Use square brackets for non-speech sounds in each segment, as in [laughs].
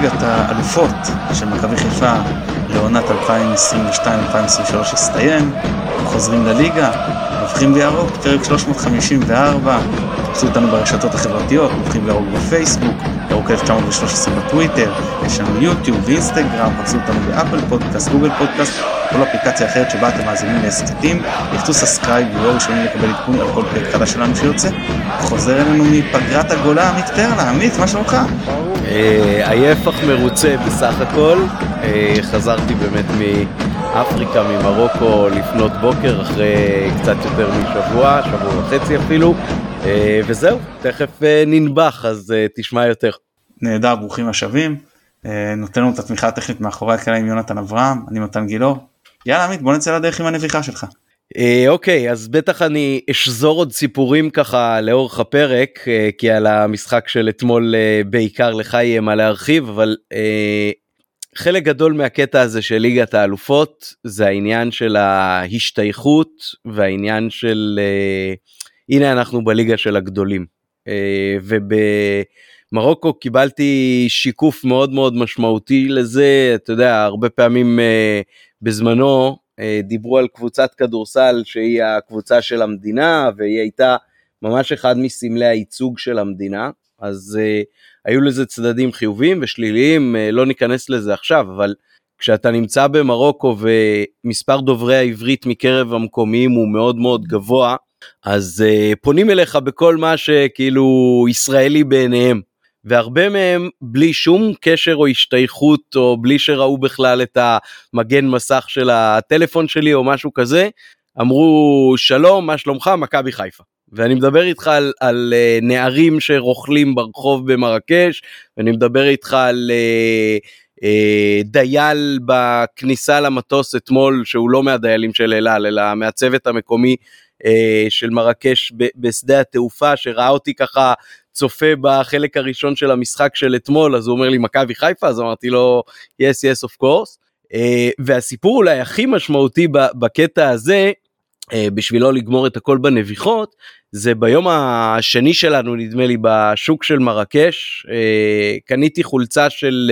ליגת האלופות של מכבי חיפה לעונת 2022-2023 הסתיים, חוזרים לליגה, חופרים בירוק, פרק 354, תפסו אותנו ברשתות החברתיות, חופרים בירוק בפייסבוק, ירוק 1913 בטוויטר, יש לנו יוטיוב ואינסטגרם, חפשו אותנו ב Apple Podcast, Google Podcast, כל אפליקציה אחרת שבה אתם מאזינים להסכתים, לחצו סאסקרייב ויהיו ראשונים לקבל עדכון על כל פרק חדש שלנו שיוצא. חוזר אלינו מפגרת הגולה עמית פרלה, עמית, מה שלומך? אה, עייף אך מרוצה בסך הכל, אה, חזרתי באמת מאפריקה, ממרוקו לפנות בוקר אחרי קצת יותר משבוע, שבוע וחצי אפילו, אה, וזהו, תכף ננבח אז תשמע יותר. נהדר, ברוכים השבים. נותן לנו את התמיכה הטכנית מאחורי הקלע עם יונתן אברהם, אני מתן גילאור. יאללה עמית בוא נצא לדרך עם הנביכה שלך. אה, אוקיי אז בטח אני אשזור עוד סיפורים ככה לאורך הפרק אה, כי על המשחק של אתמול אה, בעיקר לך יהיה מה להרחיב אבל חלק גדול מהקטע הזה של ליגת האלופות זה העניין של ההשתייכות והעניין של הנה אנחנו בליגה של הגדולים. ובמרוקו קיבלתי שיקוף מאוד מאוד משמעותי לזה אתה יודע הרבה פעמים בזמנו דיברו על קבוצת כדורסל שהיא הקבוצה של המדינה והיא הייתה ממש אחד מסמלי הייצוג של המדינה. אז uh, היו לזה צדדים חיוביים ושליליים uh, לא ניכנס לזה עכשיו אבל כשאתה נמצא במרוקו ומספר דוברי העברית מקרב המקומיים הוא מאוד מאוד גבוה אז uh, פונים אליך בכל מה שכאילו ישראלי בעיניהם והרבה מהם בלי שום קשר או השתייכות או בלי שראו בכלל את המגן מסך של הטלפון שלי או משהו כזה, אמרו שלום מה שלומך מכבי חיפה. ואני מדבר איתך על, על uh, נערים שרוכלים ברחוב במרקש ואני מדבר איתך על uh, uh, דייל בכניסה למטוס אתמול שהוא לא מהדיילים של אל על אלא מהצוות המקומי של מרקש בשדה התעופה שראה אותי ככה צופה בחלק הראשון של המשחק של אתמול אז הוא אומר לי מכבי חיפה? אז אמרתי לו yes yes of course. uh, והסיפור אולי הכי משמעותי בקטע הזה uh, בשביל לא לגמור את הכל בנביחות זה ביום השני שלנו נדמה לי בשוק של מרקש uh, קניתי חולצה של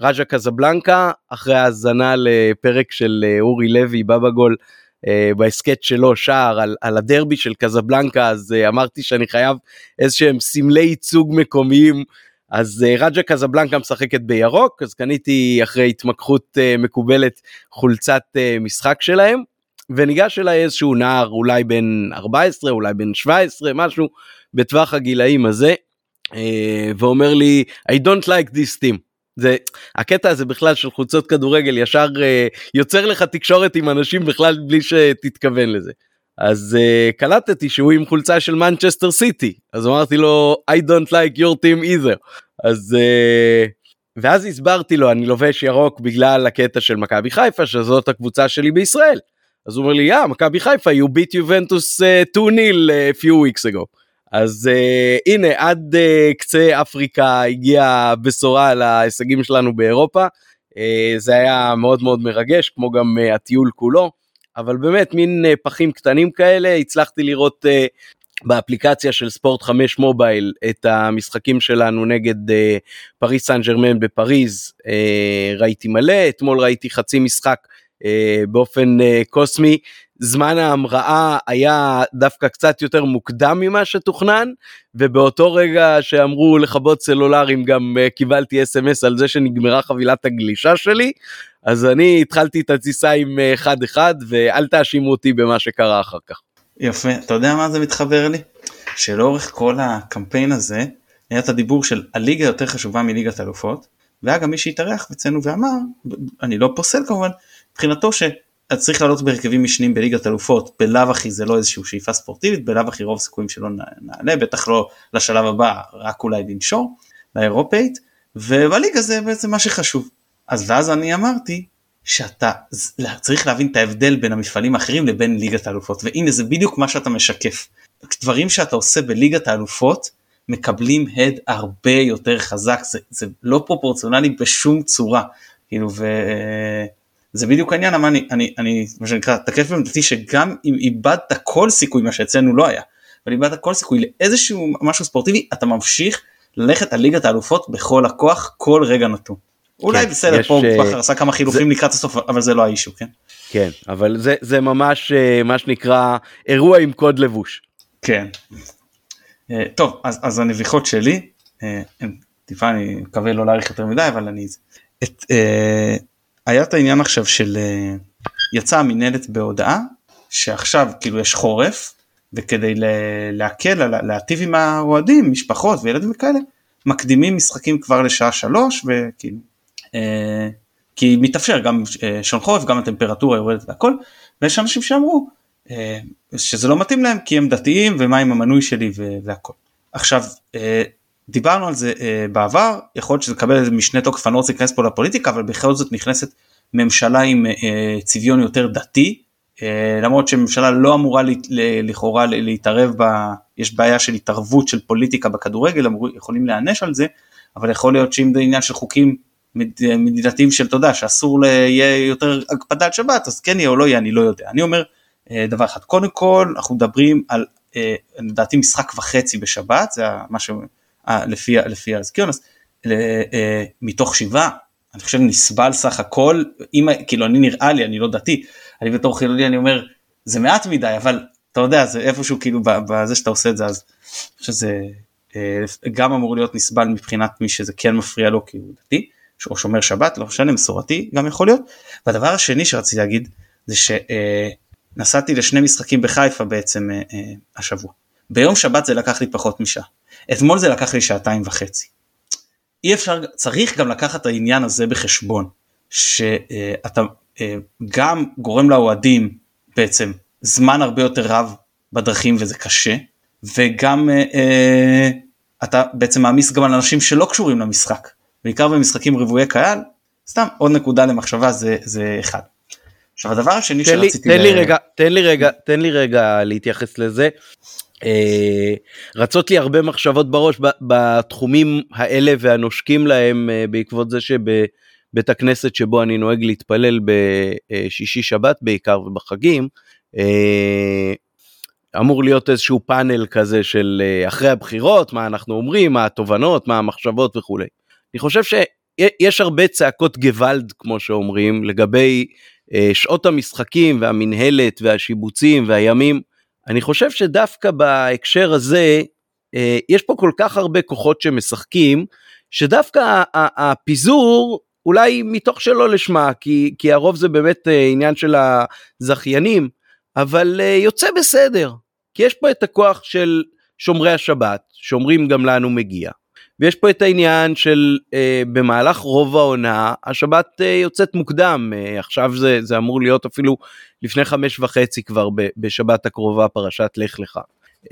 רג'ה קזבלנקה אחרי האזנה לפרק של אורי לוי בבא גול אה, בהסכת שלו שער על, על הדרבי של קזבלנקה אז uh, אמרתי שאני חייב איזה שהם סמלי ייצוג מקומיים אז uh, רג'ה קזבלנקה משחקת בירוק אז קניתי אחרי התמקחות מקובלת חולצת משחק שלהם וניגש אליי איזשהו נער אולי בן 14 אולי בן 17 משהו בטווח הגילאים הזה ואומר לי I don't like this team. זה הקטע הזה בכלל של חולצות כדורגל ישר uh, יוצר לך תקשורת עם אנשים בכלל בלי שתתכוון לזה. אז uh, קלטתי שהוא עם חולצה של מנצ'סטר סיטי אז אמרתי לו I don't like your team either אז uh, ואז הסברתי לו אני לובש ירוק בגלל הקטע של מכבי חיפה שזאת הקבוצה שלי בישראל. אז הוא אומר לי יא yeah, מכבי חיפה you beat Juventus 2-0 uh, a few weeks ago. אז uh, הנה עד uh, קצה אפריקה הגיעה בשורה על ההישגים שלנו באירופה. uh, זה היה מאוד מאוד מרגש כמו גם uh, הטיול כולו. אבל באמת מין uh, פחים קטנים כאלה הצלחתי לראות uh, באפליקציה של ספורט 5 מובייל את המשחקים שלנו נגד uh, פריס סן ג'רמן בפריז. uh, ראיתי מלא אתמול ראיתי חצי משחק באופן קוסמי זמן ההמראה היה דווקא קצת יותר מוקדם ממה שתוכנן ובאותו רגע שאמרו לכבות סלולרים גם uh, קיבלתי אס.אם.אס על זה שנגמרה חבילת הגלישה שלי אז אני התחלתי את הטיסה עם אה, אחד אחד ואל תאשימו אותי במה שקרה אחר כך. יפה אתה יודע מה זה מתחבר לי? שלאורך כל הקמפיין הזה היה את הדיבור של הליגה יותר חשובה מליגת אלופות והיה גם מי שהתארח אצלנו ואמר אני לא פוסל כמובן מבחינתו ש... אתה צריך לעלות בהרכבים משניים בליגת אלופות, בלאו הכי זה לא איזושהי שאיפה ספורטיבית, בלאו הכי רוב סיכויים שלא נעלה, בטח לא לשלב הבא, רק אולי לנשור, לאירופאית, ובליגה זה בעצם מה שחשוב. אז ואז אני אמרתי שאתה צריך להבין את ההבדל בין המפעלים האחרים לבין ליגת האלופות, והנה זה בדיוק מה שאתה משקף. דברים שאתה עושה בליגת האלופות מקבלים הד הרבה יותר חזק, זה, זה לא פרופורציונלי בשום צורה. כאילו, ו... זה בדיוק העניין, אבל אני, אני, אני, מה שנקרא, תקף בעמדתי שגם אם איבדת כל סיכוי, מה שאצלנו לא היה, אבל איבדת כל סיכוי לאיזשהו משהו ספורטיבי, אתה ממשיך ללכת על ליגת האלופות בכל הכוח כל רגע נתון. אולי כן, בסדר יש, פה אה, בכר עשה כמה חילופים לקראת הסוף אבל זה לא האישו כן. כן, אבל זה, זה ממש אה, מה שנקרא אירוע עם קוד לבוש. כן. אה, טוב אז, אז הנביחות שלי טיפה אני מקווה לא להאריך יותר מדי אבל אני את, היה את העניין עכשיו של אה, יצאה המינהלת בהודעה שעכשיו כאילו יש חורף וכדי להקל להטיב עם האוהדים משפחות וילדים וכאלה מקדימים משחקים כבר לשעה שלוש וכאילו אה, כי מתאפשר גם אה, שעון חורף גם הטמפרטורה יורדת והכל ויש אנשים שאמרו אה, שזה לא מתאים להם כי הם דתיים ומה עם המנוי שלי והכל. עכשיו אה, דיברנו על זה אה, בעבר יכול להיות שזה איזה משנה תוקף אני לא רוצה להיכנס פה לפוליטיקה אבל בכל זאת נכנסת ממשלה עם אה, צביון יותר דתי אה, למרות שממשלה לא אמורה ל- ל- לכאורה ל- להתערב ב... יש בעיה של התערבות של פוליטיקה בכדורגל אמרו, יכולים להיענש על זה אבל יכול להיות שאם זה עניין של חוקים מד- מדינתיים של תודה שאסור יהיה יותר הקפדה על שבת אז כן יהיה או לא יהיה אני לא יודע. אני אומר אה, דבר אחד קודם כל אנחנו מדברים על אה, לדעתי משחק וחצי בשבת זה מה ש... אה, לפי, לפי הזיכיון, אז אה, אה, מתוך שבעה, אני חושב נסבל סך הכל, אם, כאילו אני נראה לי, אני לא דתי, אני בתור חילוני אני אומר, זה מעט מדי, אבל אתה יודע, זה איפשהו כאילו בזה שאתה עושה את זה, אז אני חושב שזה אה, גם אמור להיות נסבל מבחינת מי שזה כן מפריע לו כי הוא דתי, או שומר שבת, לא משנה, מסורתי גם יכול להיות. והדבר השני שרציתי להגיד, זה שנסעתי לשני משחקים בחיפה בעצם השבוע. ביום שבת זה לקח לי פחות משעה. אתמול זה לקח לי שעתיים וחצי. אי אפשר, צריך גם לקחת את העניין הזה בחשבון, שאתה אה, גם גורם לאוהדים בעצם זמן הרבה יותר רב בדרכים וזה קשה, וגם אה, אה, אתה בעצם מעמיס גם על אנשים שלא קשורים למשחק, בעיקר במשחקים רבויי קהל, סתם עוד נקודה למחשבה זה, זה אחד. עכשיו הדבר השני תן לי, שרציתי... תן ל- לי רגע, תן לי רגע, תן לי רגע להתייחס לזה. אה, רצות לי הרבה מחשבות בראש בתחומים האלה והנושקים להם אה, בעקבות זה שבבית הכנסת שבו אני נוהג להתפלל בשישי שבת בעיקר ובחגים, אה, אמור להיות איזשהו פאנל כזה של אחרי הבחירות, מה אנחנו אומרים, מה התובנות, מה המחשבות וכולי. אני חושב שיש הרבה צעקות גוואלד, כמו שאומרים, לגבי שעות המשחקים והמינהלת והשיבוצים והימים. אני חושב שדווקא בהקשר הזה, אה, יש פה כל כך הרבה כוחות שמשחקים, שדווקא הפיזור, אולי מתוך שלא לשמה, כי, כי הרוב זה באמת אה, עניין של הזכיינים, אבל אה, יוצא בסדר. כי יש פה את הכוח של שומרי השבת, שאומרים גם הוא מגיע. ויש פה את העניין של אה, במהלך רוב העונה השבת אה, יוצאת מוקדם אה, עכשיו זה זה אמור להיות אפילו לפני חמש וחצי כבר ב, בשבת הקרובה פרשת לך לך.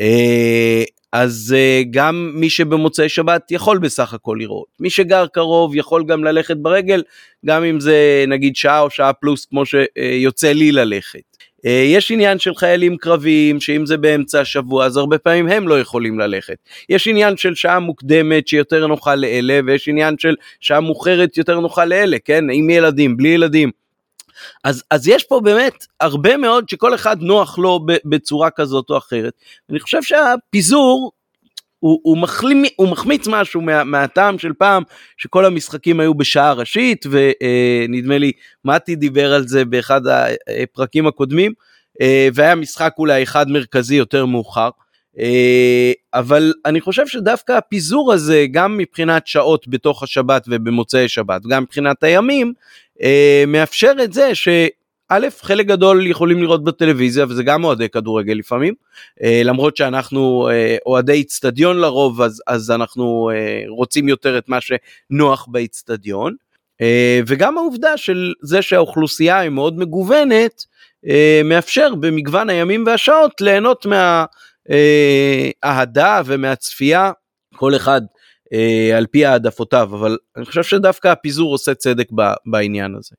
אה, אז אה, גם מי שבמוצאי שבת יכול בסך הכל לראות מי שגר קרוב יכול גם ללכת ברגל גם אם זה נגיד שעה או שעה פלוס כמו שיוצא לי ללכת. אה, יש עניין של חיילים קרביים שאם זה באמצע השבוע אז הרבה פעמים הם לא יכולים ללכת. יש עניין של שעה מוקדמת שיותר נוחה לאלה ויש עניין של שעה מאוחרת יותר נוחה לאלה, כן? עם ילדים, בלי ילדים. אז, אז יש פה באמת הרבה מאוד שכל אחד נוח לו בצורה כזאת או אחרת. אני חושב שהפיזור הוא, הוא, מחלים, הוא מחמיץ משהו מה, מהטעם של פעם שכל המשחקים היו בשעה ראשית ונדמה לי מתי דיבר על זה באחד הפרקים הקודמים אה, והיה משחק אולי אחד מרכזי יותר מאוחר. אה, אבל אני חושב שדווקא הפיזור הזה גם מבחינת שעות בתוך השבת ובמוצאי שבת גם מבחינת הימים אה, מאפשר את זה ש... א', חלק גדול יכולים לראות בטלוויזיה וזה גם אוהדי כדורגל לפעמים, אה, למרות שאנחנו אה, אוהדי איצטדיון לרוב אז, אז אנחנו אה, רוצים יותר את מה שנוח באיצטדיון, אה, וגם העובדה של זה שהאוכלוסייה היא מאוד מגוונת, מאפשר במגוון הימים והשעות ליהנות מהאהדה ומהצפייה, כל אחד על פי העדפותיו, אבל אני חושב שדווקא הפיזור עושה צדק בעניין הזה.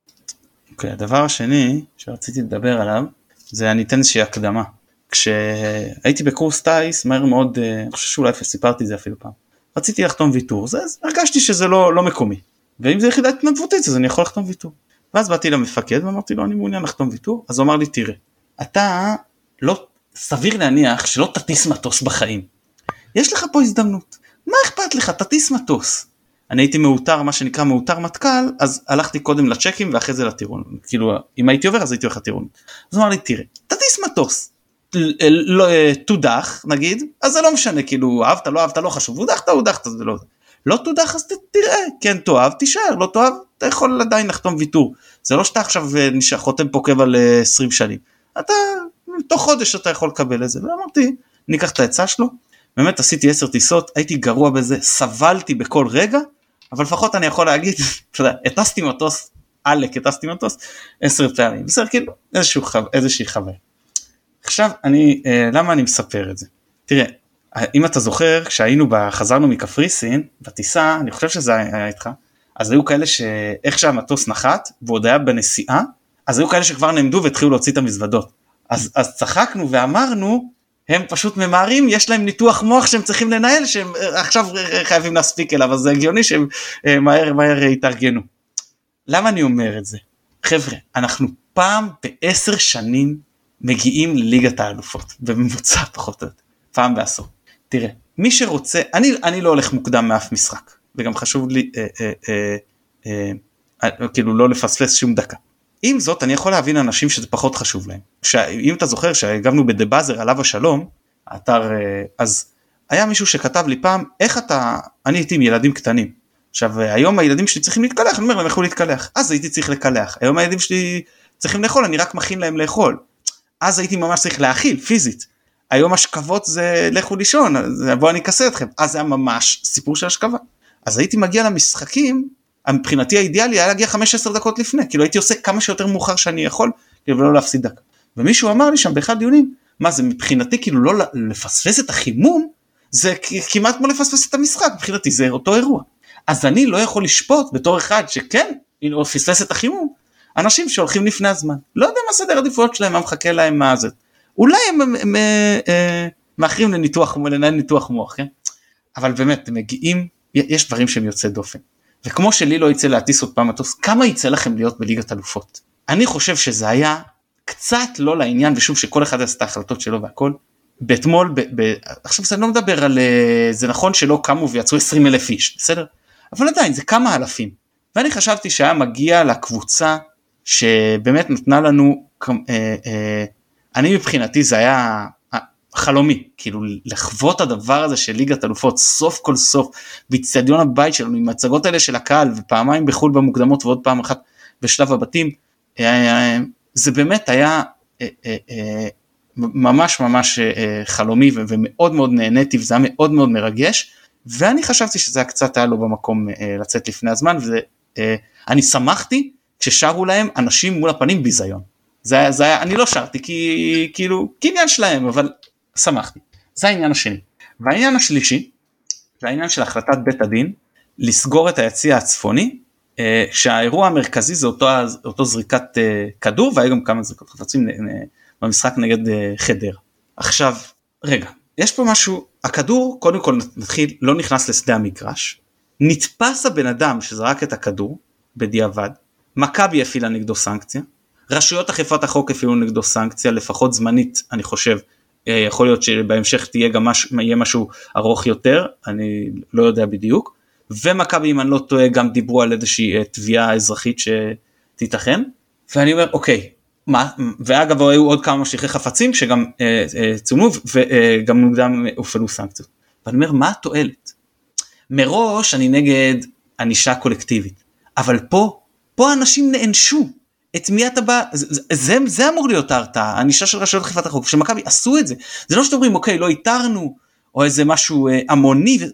אוקיי, okay, הדבר השני שרציתי לדבר עליו זה אני אתן איזושהי הקדמה. כשהייתי בקורס טיס מהר מאוד, אה, אני חושב שאולי סיפרתי את זה אפילו פעם, רציתי לחתום ויתור, זה, אז הרגשתי שזה לא, לא מקומי. ואם זה יחידה התנדבותית אז אני יכול לחתום ויתור. ואז באתי למפקד ואמרתי לו אני מעוניין לחתום ויתור, אז הוא אמר לי תראה, אתה לא, סביר להניח שלא תטיס מטוס בחיים. יש לך פה הזדמנות. מה אכפת לך, תטיס מטוס. אני הייתי מאותר, מה שנקרא מאותר מטכ"ל, אז הלכתי קודם לצ'קים ואחרי זה לטירון. כאילו, אם הייתי עובר אז הייתי הולך לטירון. אז הוא אמר לי, תראה, תטיס מטוס. לא, אה, תודח נגיד, אז זה לא משנה, כאילו, אהבת, לא אהבת, לא חשוב, הודחת, הודחת, זה לא... לא תודח אז תראה, כן תאהב, תישאר, לא תאהב, אתה יכול עדיין לחתום ויתור. זה לא שאתה עכשיו אה, נשאר חותם פה קבע ל-20 שנים. אתה, תוך חודש אתה יכול לקבל את זה. ואמרתי, ניקח את העצה שלו. באמת עשיתי 10 טיסות, הייתי גרוע בזה, סבלתי בכל רגע, אבל לפחות אני יכול להגיד, אתה יודע, הטסתי מטוס, עלק הטסתי מטוס 10 פעמים. בסדר, כאילו, איזושהי חוויה. עכשיו, אני, אה, למה אני מספר את זה? תראה, אם אתה זוכר, כשהיינו, חזרנו מקפריסין, בטיסה, אני חושב שזה היה איתך, אז היו כאלה שאיך שהמטוס נחת, ועוד היה בנסיעה, אז היו כאלה שכבר נעמדו והתחילו להוציא את המזוודות. אז, אז צחקנו ואמרנו, הם פשוט ממהרים, יש להם ניתוח מוח שהם צריכים לנהל, שהם עכשיו חייבים להספיק אליו, אז זה הגיוני שהם אה, מהר מהר יתארגנו. למה אני אומר את זה? חבר'ה, אנחנו פעם בעשר שנים מגיעים לליגת האלופות, בממוצע פחות או יותר, פעם בעשור. תראה, מי שרוצה, אני, אני לא הולך מוקדם מאף משחק, וגם חשוב לי אה, אה, אה, אה, אה, כאילו לא לפספס שום דקה. עם זאת, אני יכול להבין אנשים שזה פחות חשוב להם. אם אתה זוכר שהגבנו בדה באזר עליו השלום, האתר, אה, אז היה מישהו שכתב לי פעם, איך אתה, אני הייתי עם ילדים קטנים. עכשיו, היום הילדים שלי צריכים להתקלח, אני אומר להם, יכלו להתקלח. אז הייתי צריך לקלח. היום הילדים שלי צריכים לאכול, אני רק מכין להם לאכול. אז הייתי ממש צריך להאכיל, פיזית. היום השכבות זה לכו לישון, בואו אני אכסה אתכם. אז זה היה ממש סיפור של השכבה. אז הייתי מגיע למשחקים, מבחינתי האידיאלי היה להגיע 15 דקות לפני, כאילו הייתי עושה כמה שיותר מאוחר שאני יכול, כאילו ולא להפסיד דקה. ומישהו אמר לי שם באחד דיונים, מה זה מבחינתי כאילו לא לפספס את החימום, זה כמעט כמו לפספס את המשחק, מבחינתי זה אותו אירוע. אז אני לא יכול לשפוט בתור אחד שכן, הוא פספס את החימום, אנשים שהולכים לפני הזמן. לא יודע מה סדר עדיפויות שלהם, מה מחכה להם, מה זה. אולי הם, הם, הם אה, מאחרים לניתוח, לנהל ניתוח מוח, כן? אבל באמת, הם מגיעים, יש דברים שהם יוצאי דופן. וכמו שלי לא יצא להטיס עוד פעם מטוס, כמה יצא לכם להיות בליגת אלופות? אני חושב שזה היה קצת לא לעניין, ושוב שכל אחד עשה את ההחלטות שלו והכל. באתמול, ב, ב, עכשיו אני לא מדבר על, אה, זה נכון שלא קמו ויצאו 20 אלף איש, בסדר? אבל עדיין זה כמה אלפים. ואני חשבתי שהיה מגיע לקבוצה שבאמת נתנה לנו, אה, אה, אני מבחינתי זה היה חלומי, כאילו לחוות הדבר הזה של ליגת אלופות סוף כל סוף באיצטדיון הבית שלנו עם ההצגות האלה של הקהל ופעמיים בחו"ל במוקדמות ועוד פעם אחת בשלב הבתים, זה באמת היה ממש ממש חלומי ומאוד מאוד נהניתי וזה היה מאוד מאוד מרגש ואני חשבתי שזה היה קצת היה לו במקום לצאת לפני הזמן ואני שמחתי כששרו להם אנשים מול הפנים ביזיון. זה היה, זה היה, אני לא שרתי כי כאילו כעניין שלהם אבל שמחתי. זה העניין השני. והעניין השלישי זה העניין של החלטת בית הדין לסגור את היציע הצפוני אה, שהאירוע המרכזי זה אותו, אותו זריקת אה, כדור והיה גם כמה זריקות חפצים במשחק נגד אה, חדר. עכשיו רגע יש פה משהו הכדור קודם כל נתחיל לא נכנס לשדה המגרש נתפס הבן אדם שזרק את הכדור בדיעבד מכבי הפעילה נגדו סנקציה רשויות אכיפת החוק הפעילו נגדו סנקציה לפחות זמנית אני חושב אה, יכול להיות שבהמשך תהיה גם משהו, יהיה משהו ארוך יותר, אני לא יודע בדיוק. ומכבי אם אני לא טועה גם דיברו על איזושהי אה, תביעה אזרחית שתיתכן. ואני אומר אוקיי, מה, ואגב היו עוד כמה משליכי חפצים שגם אה, אה, צולמו וגם מוקדם הופעלו סנקציות. ואני אומר מה התועלת? מראש אני נגד ענישה קולקטיבית, אבל פה, פה אנשים נענשו, את מי אתה בא, זה, זה, זה אמור להיות ההרתעה, הענישה של רשויות אכיפת החוק, שמכבי עשו את זה, זה לא שאתם אומרים אוקיי לא איתרנו, או איזה משהו אה, המוני, ו...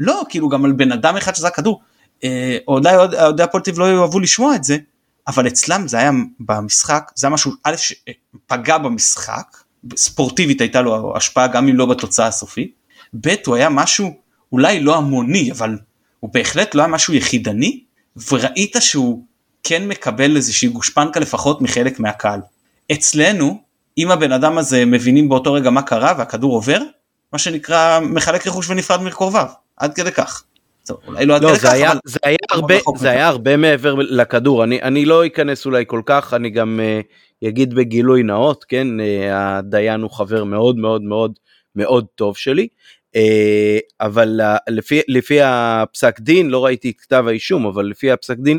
לא, כאילו גם על בן אדם אחד שזרק כדור, אה, אולי אוהדי הפועל תל לא יאהבו לשמוע את זה, אבל אצלם זה היה במשחק, זה היה משהו א' שפגע במשחק, ספורטיבית הייתה לו השפעה גם אם לא בתוצאה הסופית, ב' הוא היה משהו אולי לא המוני, אבל הוא בהחלט לא היה משהו יחידני, וראית שהוא כן מקבל איזושהי גושפנקה לפחות מחלק מהקהל. אצלנו, אם הבן אדם הזה מבינים באותו רגע מה קרה והכדור עובר, מה שנקרא מחלק רכוש ונפרד מקרוביו, עד כדי כך. אולי לא עד לא, כדי זה כך, היה, אבל... זה היה הרבה, זה היה הרבה מעבר לכדור, אני, אני לא אכנס אולי כל כך, אני גם uh, אגיד בגילוי נאות, כן, uh, הדיין הוא חבר מאוד מאוד מאוד מאוד טוב שלי. Uh, אבל לפי, לפי הפסק דין, לא ראיתי את כתב האישום, אבל לפי הפסק דין,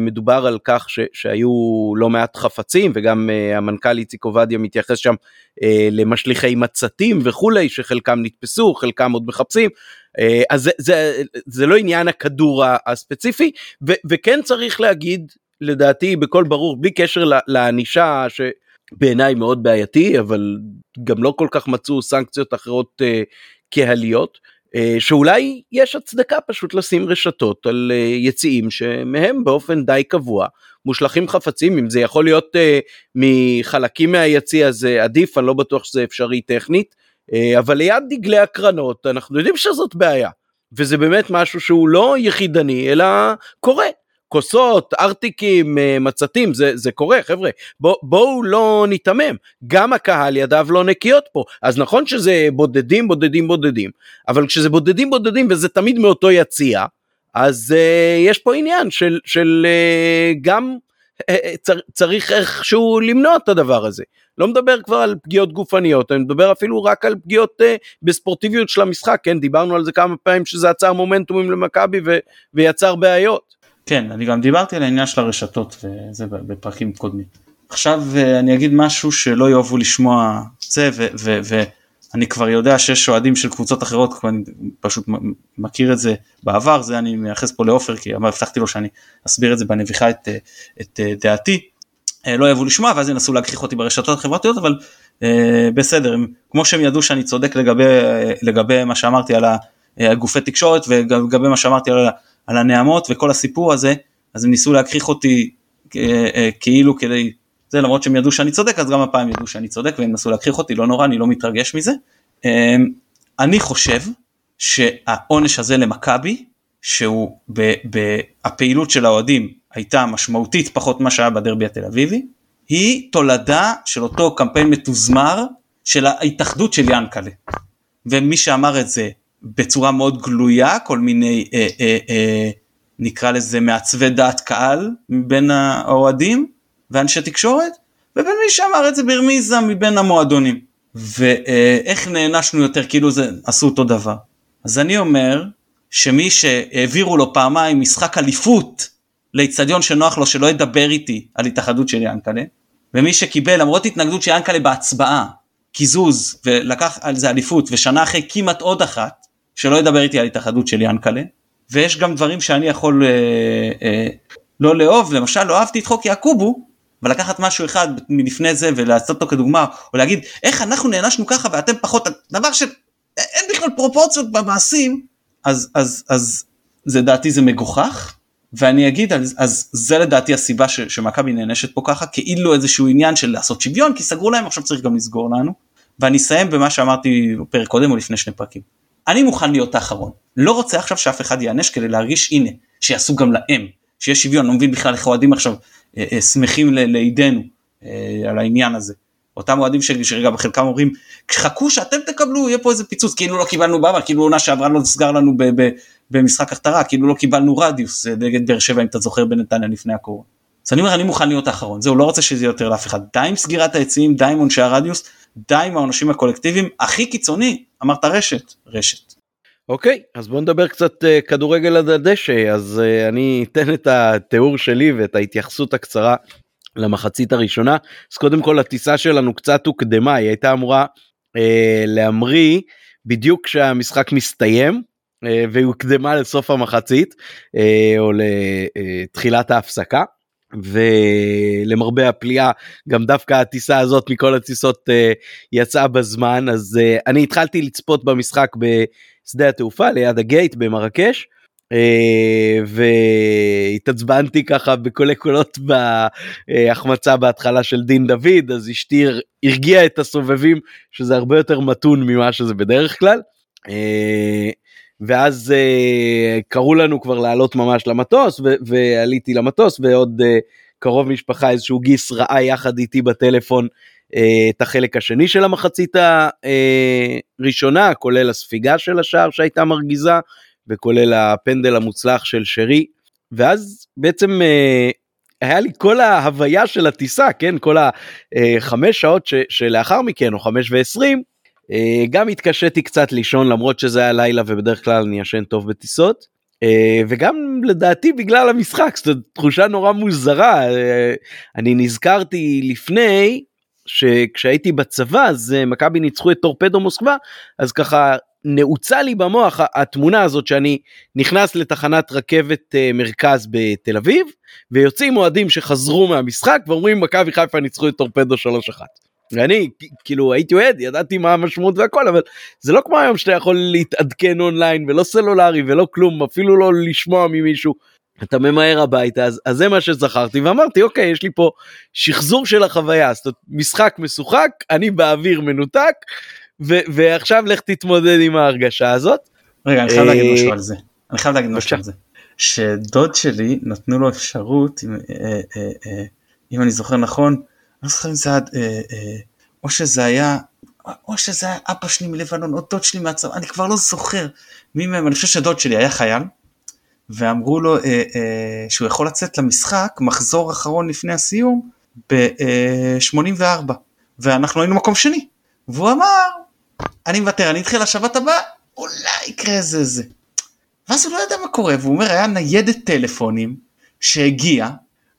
מדובר על כך ש, שהיו לא מעט חפצים וגם המנכ"ל איציק עובדיה מתייחס שם למשליכי מצתים וכולי שחלקם נתפסו חלקם עוד מחפשים. אז זה, זה, זה לא עניין הכדור הספציפי ו, וכן צריך להגיד לדעתי בקול ברור בלי קשר לענישה שבעיניי מאוד בעייתי אבל גם לא כל כך מצאו סנקציות אחרות uh, קהליות שאולי יש הצדקה פשוט לשים רשתות על uh, יציאים שמהם באופן די קבוע מושלכים חפצים אם זה יכול להיות uh, מחלקים מהיציא הזה עדיף אני לא בטוח שזה אפשרי טכנית אבל ליד דגלי הקרנות אנחנו יודעים שזאת בעיה וזה באמת משהו שהוא לא יחידני אלא קורה כוסות, ארטיקים, אה, מצתים, זה, זה קורה, חבר'ה. בוא, בואו לא ניתמם, גם הקהל ידיו לא נקיות פה. אז נכון שזה בודדים, בודדים, בודדים, אבל כשזה בודדים, בודדים, וזה תמיד מאותו יציע, אז uh, יש פה עניין של, של uh, גם uh, צר, צריך איכשהו למנוע את הדבר הזה. לא מדבר כבר על פגיעות גופניות, אני מדבר אפילו רק על פגיעות uh, בספורטיביות של המשחק, כן, דיברנו על זה כמה פעמים שזה עצר מומנטומים למכבי ויצר בעיות. כן, אני גם דיברתי על העניין של הרשתות וזה בפרקים קודמים. עכשיו אה, אני אגיד משהו שלא יאהבו לשמוע זה ואני כבר יודע שיש אוהדים של קבוצות אחרות, אני פשוט מכיר את זה בעבר, זה אני מייחס פה לעופר כי הבטחתי לו שאני אסביר את זה בנביחה את, אה, את אה, דעתי. לא יאהבו לשמוע ואז ינסו להגחיך אותי ברשתות החברתיות אבל אה, בסדר כמו שהם ידעו שאני צודק לגבי לגבי מה שאמרתי על הגופי תקשורת ולגבי מה שאמרתי על על הנעמות וכל הסיפור הזה, אז הם ניסו להכריח אותי אה, אה, כאילו כדי, זה למרות שהם ידעו שאני צודק, אז גם הפעם ידעו שאני צודק והם נסו להכריח אותי, לא נורא, אני לא מתרגש מזה. אה, אני חושב שהעונש הזה למכבי, שהוא הפעילות של האוהדים הייתה משמעותית פחות ממה שהיה בדרבי התל אביבי, היא תולדה של אותו קמפיין מתוזמר של ההתאחדות של ינקלה. ומי שאמר את זה בצורה מאוד גלויה כל מיני אה, אה, אה, נקרא לזה מעצבי דעת קהל מבין האוהדים ואנשי תקשורת ובין מי שאמר את זה ברמיזה מבין המועדונים. ואיך נענשנו יותר כאילו זה עשו אותו דבר. אז אני אומר שמי שהעבירו לו פעמיים משחק אליפות לאיצטדיון שנוח לו שלא ידבר איתי על התאחדות של ינקלה ומי שקיבל למרות התנגדות של ינקלה בהצבעה קיזוז ולקח על זה אליפות ושנה אחרי כמעט עוד אחת שלא ידבר איתי על התאחדות של ינקלה, ויש גם דברים שאני יכול אה, אה, לא לאהוב, למשל לא אהבתי את חוק יעקובו, ולקחת משהו אחד מלפני זה ולעשות אותו כדוגמה, או להגיד איך אנחנו נענשנו ככה ואתם פחות, דבר שאין בכלל פרופורציות במעשים, אז, אז, אז זה דעתי זה מגוחך, ואני אגיד אז, אז זה לדעתי הסיבה שמכבי נענשת פה ככה כאילו איזשהו עניין של לעשות שוויון כי סגרו להם עכשיו צריך גם לסגור לנו ואני אסיים במה שאמרתי בפרק קודם או לפני שני פרקים אני מוכן להיות האחרון. לא רוצה עכשיו שאף אחד ייענש כדי להרגיש הנה, שיעשו גם להם, שיש שוויון, לא מבין בכלל איך אוהדים עכשיו אה, אה, שמחים לידינו אה, על העניין הזה. אותם אוהדים שרגע בחלקם אומרים חכו שאתם תקבלו יהיה פה איזה פיצוץ כאילו לא קיבלנו בעבר כאילו עונה שעברה לא נסגר לנו ב- ב- במשחק הכתרה כאילו לא קיבלנו רדיוס אה, נגד באר שבע אם אתה זוכר בנתניה לפני הקורונה. אז אני אומר אני מוכן להיות האחרון זהו לא רוצה שזה יהיה יותר לאף אחד די עם סגירת העצים די עם עונשי הרדיוס די עם העונשים הקולקטיביים הכי קיצוני אמרת רשת רשת. אוקיי אז בוא נדבר קצת uh, כדורגל עד הדשא אז uh, אני אתן את התיאור שלי ואת ההתייחסות הקצרה למחצית הראשונה אז קודם כל הטיסה שלנו קצת הוקדמה היא הייתה אמורה uh, להמריא בדיוק כשהמשחק מסתיים uh, והיא הוקדמה לסוף המחצית uh, או לתחילת ההפסקה. ולמרבה הפליאה גם דווקא הטיסה הזאת מכל הטיסות uh, יצאה בזמן אז uh, אני התחלתי לצפות במשחק בשדה התעופה ליד הגייט במרקש uh, והתעצבנתי ככה בקולי קולות בהחמצה בהתחלה של דין דוד אז אשתי הרגיעה את הסובבים שזה הרבה יותר מתון ממה שזה בדרך כלל. Uh, ואז uh, קראו לנו כבר לעלות ממש למטוס ו- ועליתי למטוס ועוד uh, קרוב משפחה איזשהו גיס ראה יחד איתי בטלפון uh, את החלק השני של המחצית הראשונה כולל הספיגה של השער שהייתה מרגיזה וכולל הפנדל המוצלח של שרי. ואז בעצם uh, היה לי כל ההוויה של הטיסה כן? כל החמש שעות ש- שלאחר מכן או חמש ועשרים אה, גם התקשיתי קצת לישון למרות שזה היה לילה ובדרך כלל אני ישן טוב בטיסות. אה, וגם לדעתי בגלל המשחק זאת תחושה נורא מוזרה אני נזכרתי לפני שכשהייתי בצבא אז מכבי ניצחו את טורפדו מוסקבה אז ככה נעוצה לי במוח התמונה הזאת שאני נכנס לתחנת רכבת מרכז בתל אביב ויוצאים אוהדים שחזרו מהמשחק ואומרים מכבי חיפה ניצחו את טורפדו 3-1. ואני כאילו הייתי אוהד ידעתי מה המשמעות והכל אבל זה לא כמו היום שאתה יכול להתעדכן אונליין ולא סלולרי ולא כלום אפילו לא לשמוע ממישהו. אתה ממהר הביתה אז, אז זה מה שזכרתי ואמרתי אוקיי יש לי פה שחזור של החוויה זאת אומרת משחק משוחק אני באוויר מנותק ו- ועכשיו לך תתמודד עם ההרגשה הזאת. רגע אני חייב להגיד אה, משהו על זה אני חייב להגיד משהו על זה שדוד שלי נתנו לו אפשרות אם, אה, אה, אם אני זוכר נכון לא זוכר אם זה היה, אה, אה, או שזה היה, או שזה היה אבא שלי מלבנון, או דוד שלי מהצבא, אני כבר לא זוכר מי מהם, אני חושב שדוד שלי היה חייל, ואמרו לו אה, אה, שהוא יכול לצאת למשחק, מחזור אחרון לפני הסיום, ב-84, אה, ואנחנו היינו מקום שני, והוא אמר, אני מוותר, אני אתחיל לשבת הבאה, אולי יקרה איזה זה. ואז הוא לא ידע מה קורה, והוא אומר, היה ניידת טלפונים שהגיעה,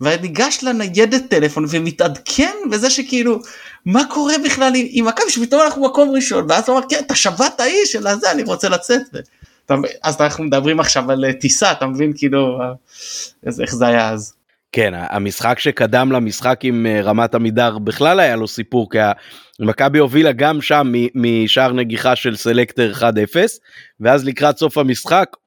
וניגש לניידת טלפון ומתעדכן בזה שכאילו מה קורה בכלל עם מכבי שפתאום אנחנו מקום ראשון ואז הוא אמר כן אתה שבת האיש של הזה אני רוצה לצאת. אז אנחנו מדברים עכשיו על טיסה אתה מבין כאילו איך זה היה אז. כן המשחק שקדם למשחק עם אה, רמת עמידר בכלל היה לו סיפור כי מכבי הובילה גם שם משער נגיחה של סלקטר 1-0 ואז לקראת סוף המשחק אה,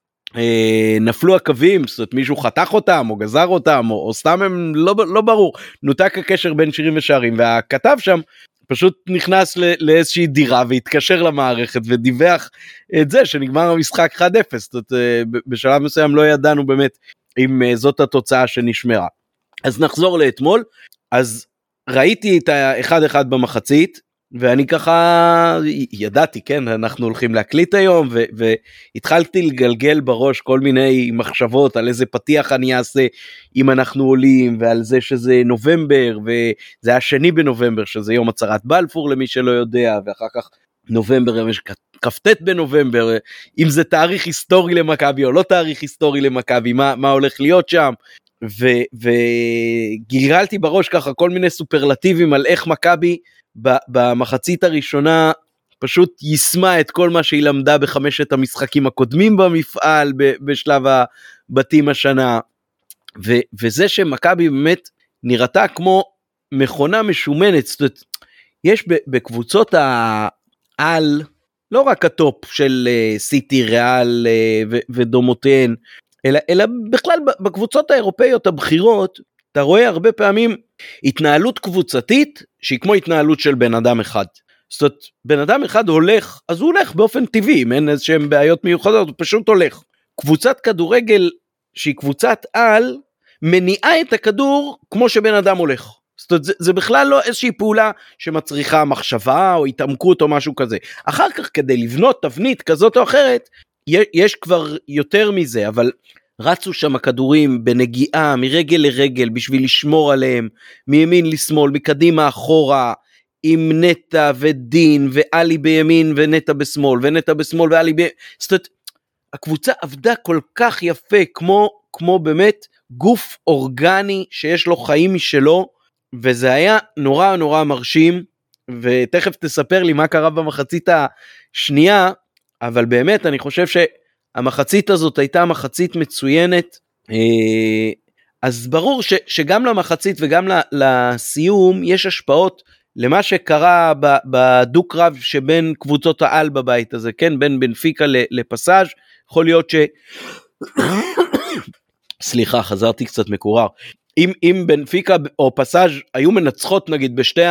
נפלו הקווים, זאת אומרת מישהו חתך אותם או גזר אותם או, או סתם הם לא, לא ברור, נותק הקשר בין שירים ושערים והכתב שם פשוט נכנס לאיזושהי דירה והתקשר למערכת ודיווח את זה שנגמר המשחק 1-0, זאת אומרת אה, בשלב מסוים לא ידענו באמת אם אה, זאת התוצאה שנשמרה. אז נחזור לאתמול, אז ראיתי את ה-1-1 במחצית, ואני ככה ידעתי כן אנחנו הולכים להקליט היום ו- והתחלתי לגלגל בראש כל מיני מחשבות על איזה פתיח אני אעשה אם אנחנו עולים ועל זה שזה נובמבר וזה היה שני בנובמבר שזה יום הצהרת בלפור למי שלא יודע ואחר כך נובמבר יש כ"ט בנובמבר אם זה תאריך היסטורי למכבי או לא תאריך היסטורי למכבי מה מה הולך להיות שם. וגלגלתי בראש ככה כל מיני סופרלטיבים על איך מכבי במחצית הראשונה פשוט יישמה את כל מה שהיא למדה בחמשת המשחקים הקודמים במפעל בשלב הבתים השנה. ו, וזה שמכבי באמת נראתה כמו מכונה משומנת, זאת אומרת, יש בקבוצות העל, לא רק הטופ של אה, סיטי, ריאל אה, ודומותיהן, אלא, אלא בכלל בקבוצות האירופאיות הבכירות, אתה רואה הרבה פעמים התנהלות קבוצתית שהיא כמו התנהלות של בן אדם אחד. זאת אומרת, בן אדם אחד הולך, אז הוא הולך באופן טבעי, אם אין איזה שהם בעיות מיוחדות, הוא פשוט הולך. קבוצת כדורגל שהיא קבוצת על, מניעה את הכדור כמו שבן אדם הולך. זאת אומרת, זה, זה בכלל לא איזושהי פעולה שמצריכה מחשבה או התעמקות או משהו כזה. אחר כך כדי לבנות תבנית כזאת או אחרת, יש כבר יותר מזה, אבל רצו שם הכדורים בנגיעה מרגל לרגל בשביל לשמור עליהם, מימין לשמאל, מקדימה אחורה, עם נטע ודין ואלי בימין ונטע בשמאל ונטע בשמאל ואלי בימין. זאת אומרת, הקבוצה עבדה כל כך יפה כמו, כמו באמת גוף אורגני שיש לו חיים משלו, וזה היה נורא נורא מרשים, ותכף תספר לי מה קרה במחצית השנייה, אבל באמת אני חושב ש... המחצית הזאת הייתה מחצית מצוינת. אה, אז ברור ש, שגם למחצית וגם לסיום יש השפעות למה שקרה בדו קרב שבין קבוצות העל בבית הזה, כן, בין בנפיקה לפסאז', יכול להיות ש... סליחה, חזרתי קצת מקורר. אם, אם בנפיקה או פסאז' היו מנצחות נגיד בשתי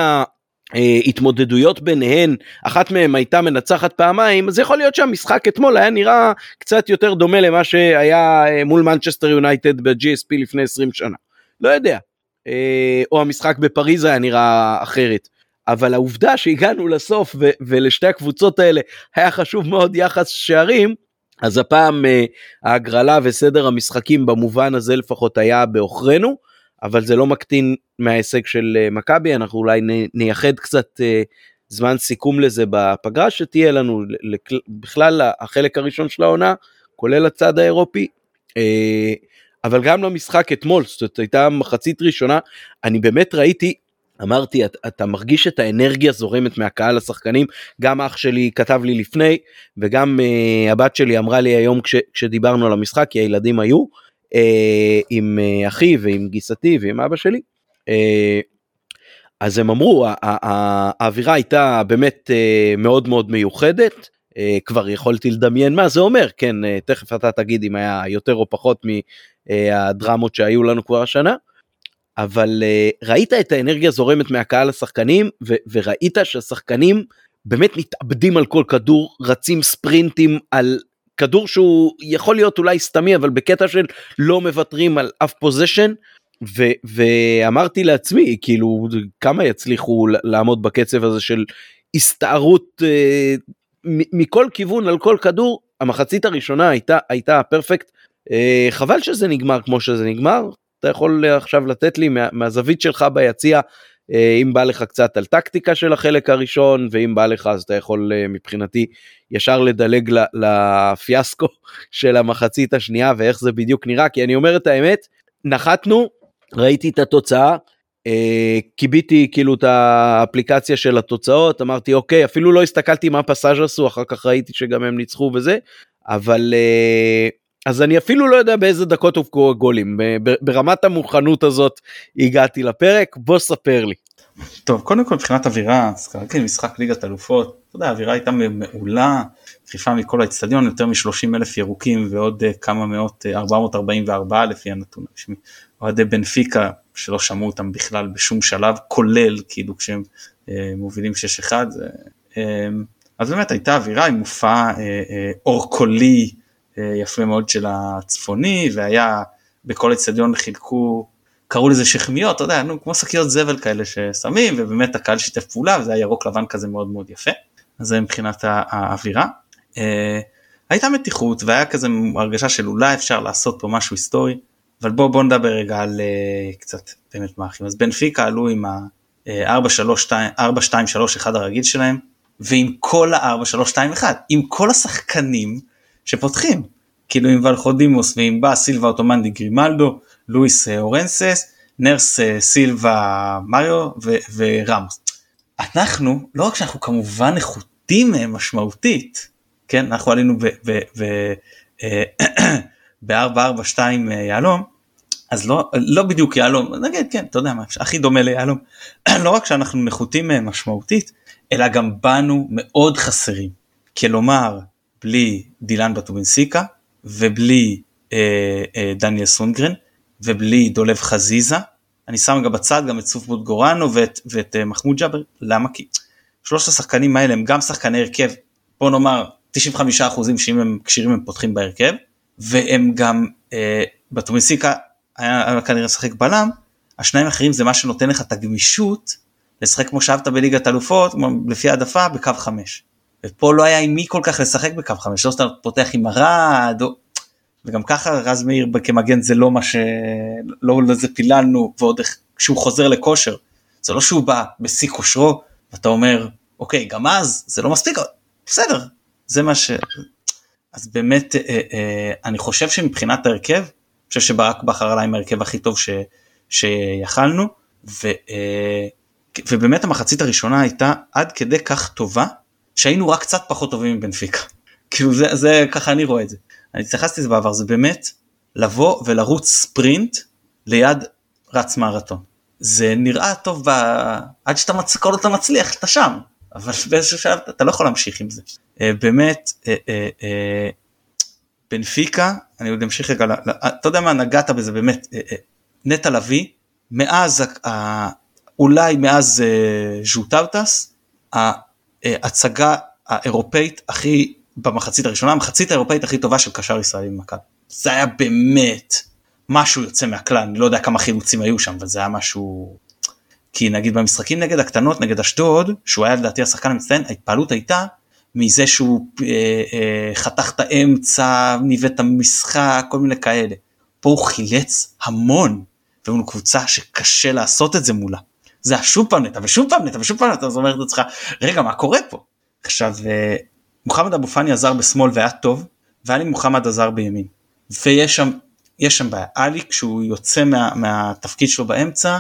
התמודדויות ביניהן אחת מהן הייתה מנצחת פעמיים אז יכול להיות שהמשחק אתמול היה נראה קצת יותר דומה למה שהיה אה, מול מנצ'סטר יונייטד ב-GSP לפני 20 שנה. לא יודע. אה, או המשחק בפריז היה נראה אחרת. אבל העובדה שהגענו לסוף ו- ולשתי הקבוצות האלה היה חשוב מאוד יחס שערים אז הפעם ההגרלה וסדר המשחקים במובן הזה לפחות היה בעוכרינו. אבל זה לא מקטין מההישג של אה, מכבי אנחנו אולי נייחד קצת אה, זמן סיכום לזה בפגרה שתהיה לנו בכלל החלק הראשון של העונה, כולל הצד האירופי. אה, אבל גם למשחק אתמול, זאת הייתה מחצית ראשונה, אני באמת ראיתי, אמרתי, אתה, אתה מרגיש את האנרגיה זורמת מהקהל לשחקנים, גם אח שלי כתב לי לפני, וגם הבת שלי אמרה לי היום כש, כשדיברנו על המשחק, כי הילדים היו, עם uh, אחי ועם גיסתי ועם אבא שלי. Uh, אז הם אמרו, האווירה הייתה באמת uh, מאוד מאוד מיוחדת, uh, כבר יכולתי לדמיין מה זה אומר, כן, uh, תכף אתה תגיד אם היה יותר או פחות מהדרמות שהיו לנו כבר השנה. אבל uh, ראית את האנרגיה זורמת מהקהל לשחקנים וראית שהשחקנים באמת מתאבדים על כל כדור רצים ספרינטים על כדור שהוא יכול להיות אולי סתמי אבל בקטע של לא מוותרים על אף פוזיישן ואמרתי לעצמי כאילו כמה יצליחו לעמוד בקצב הזה של הסתערות uh, מכל כיוון על כל כדור המחצית הראשונה הייתה הייתה פרפקט uh, חבל שזה נגמר כמו שזה נגמר. אתה יכול עכשיו לתת לי מה, מהזווית שלך ביציע, אה, אם בא לך קצת על טקטיקה של החלק הראשון, ואם בא לך אז אתה יכול אה, מבחינתי ישר לדלג לפיאסקו [laughs] של המחצית השנייה ואיך זה בדיוק נראה, כי אני אומר את האמת, נחתנו, ראיתי את התוצאה, אה, קיביתי כאילו את האפליקציה של התוצאות, אמרתי אוקיי, אפילו לא הסתכלתי מה פסאז' עשו, אחר כך ראיתי שגם הם ניצחו וזה, אבל אז אני אפילו לא יודע באיזה דקות הופקו הגולים, ברמת המוכנות הזאת הגעתי לפרק, בוא ספר לי. טוב, קודם כל מבחינת אווירה, אז כרגיל משחק ליגת אלופות, אתה יודע, האווירה הייתה מעולה, דחיפה מכל האצטדיון, יותר מ-30 אלף ירוקים ועוד uh, כמה מאות, uh, 444 לפי הנתון הרשמי. אוהדי בנפיקה שלא שמעו אותם בכלל בשום שלב, כולל כאילו כשהם uh, מובילים 6-1. Uh, אז באמת הייתה אווירה עם מופע uh, uh, אורקולי אה, יפה מאוד של הצפוני והיה בכל אצטדיון חילקו קראו לזה שכמיות אתה יודע נו כמו שקיות זבל כאלה ששמים ובאמת הקהל שיתף פעולה וזה היה ירוק לבן כזה מאוד מאוד יפה אז זה מבחינת האווירה. אה, הייתה מתיחות והיה כזה הרגשה של אולי אפשר לעשות פה משהו היסטורי אבל בוא בוא נדבר רגע על uh, קצת באמת מאחים אז בנפיקה עלו עם ה-4-2-3-1 הרגיל שלהם ועם כל ה-4-3-2-1 עם כל השחקנים שפותחים, כאילו עם ולחודימוס ועם בא סילבה אוטומנדי גרימלדו, לואיס אה, אורנסס, נרס אה, סילבה מריו ורמוס. אנחנו, לא רק שאנחנו כמובן איכותים מהם משמעותית, כן, אנחנו עלינו ב-442 [clears throat] אה, יהלום, אז לא, לא בדיוק יהלום, נגיד כן, אתה יודע מה, הכי דומה ליהלום, [clears throat] לא רק שאנחנו נחותים משמעותית, אלא גם באנו מאוד חסרים. כלומר, בלי דילן בטובינסיקה ובלי אה, אה, דניאל סונגרן ובלי דולב חזיזה. אני שם גם בצד גם את סוף בוטגורנו ואת, ואת אה, מחמוד ג'אבר, למה? כי שלושת השחקנים האלה הם גם שחקני הרכב, בוא נאמר 95% שאם הם כשירים הם פותחים בהרכב, והם גם, אה, בטובינסיקה היה, היה כנראה לשחק בלם, השניים האחרים זה מה שנותן לך את הגמישות לשחק כמו שאהבת בליגת אלופות, לפי העדפה בקו 5. ופה לא היה עם מי כל כך לשחק בקו 5, לא שאתה פותח עם ארד. וגם ככה רז מאיר כמגן זה לא מה ש... לא לזה פיללנו, ועוד כשהוא חוזר לכושר, זה לא שהוא בא בשיא כושרו, ואתה אומר, אוקיי, גם אז זה לא מספיק, בסדר, זה מה ש... אז באמת, אה, אה, אני חושב שמבחינת ההרכב, אני חושב שברק בכר עלה עם ההרכב הכי טוב ש... שיכלנו, ו... אה, ובאמת המחצית הראשונה הייתה עד כדי כך טובה, שהיינו רק קצת פחות טובים מבנפיקה. [laughs] כאילו זה, זה ככה אני רואה את זה. אני התייחסתי לזה בעבר, זה באמת לבוא ולרוץ ספרינט ליד רץ מרתון. זה נראה טוב ב... עד שאתה מצ... כל אתה מצליח אתה שם, אבל [laughs] באיזשהו שלב אתה לא יכול להמשיך עם זה. אה, באמת, אה, אה, בנפיקה, אני עוד אמשיך רגע, אתה יודע מה, נגעת בזה באמת, נטע לביא, מאז, אולי מאז ז'וטאוטס, ההצגה האירופאית הכי במחצית הראשונה, המחצית האירופאית הכי טובה של קשר ישראלי במכבי. זה היה באמת משהו יוצא מהכלל, אני לא יודע כמה חילוצים היו שם, אבל זה היה משהו... כי נגיד במשחקים נגד הקטנות, נגד אשדוד, שהוא היה לדעתי השחקן המצטיין, ההתפעלות הייתה מזה שהוא אה, אה, חתך את האמצע, ניווט את המשחק, כל מיני כאלה. פה הוא חילץ המון, והוא קבוצה שקשה לעשות את זה מולה. זה השוב פעם נטע ושוב פעם נטע ושוב פעם נטע, אז אומרת לעצמך, רגע מה קורה פה? עכשיו אה, מוחמד אבו פאני עזר בשמאל והיה טוב, ואלי מוחמד עזר בימין. ויש שם, יש שם בעיה, אלי כשהוא יוצא מה, מהתפקיד שלו באמצע,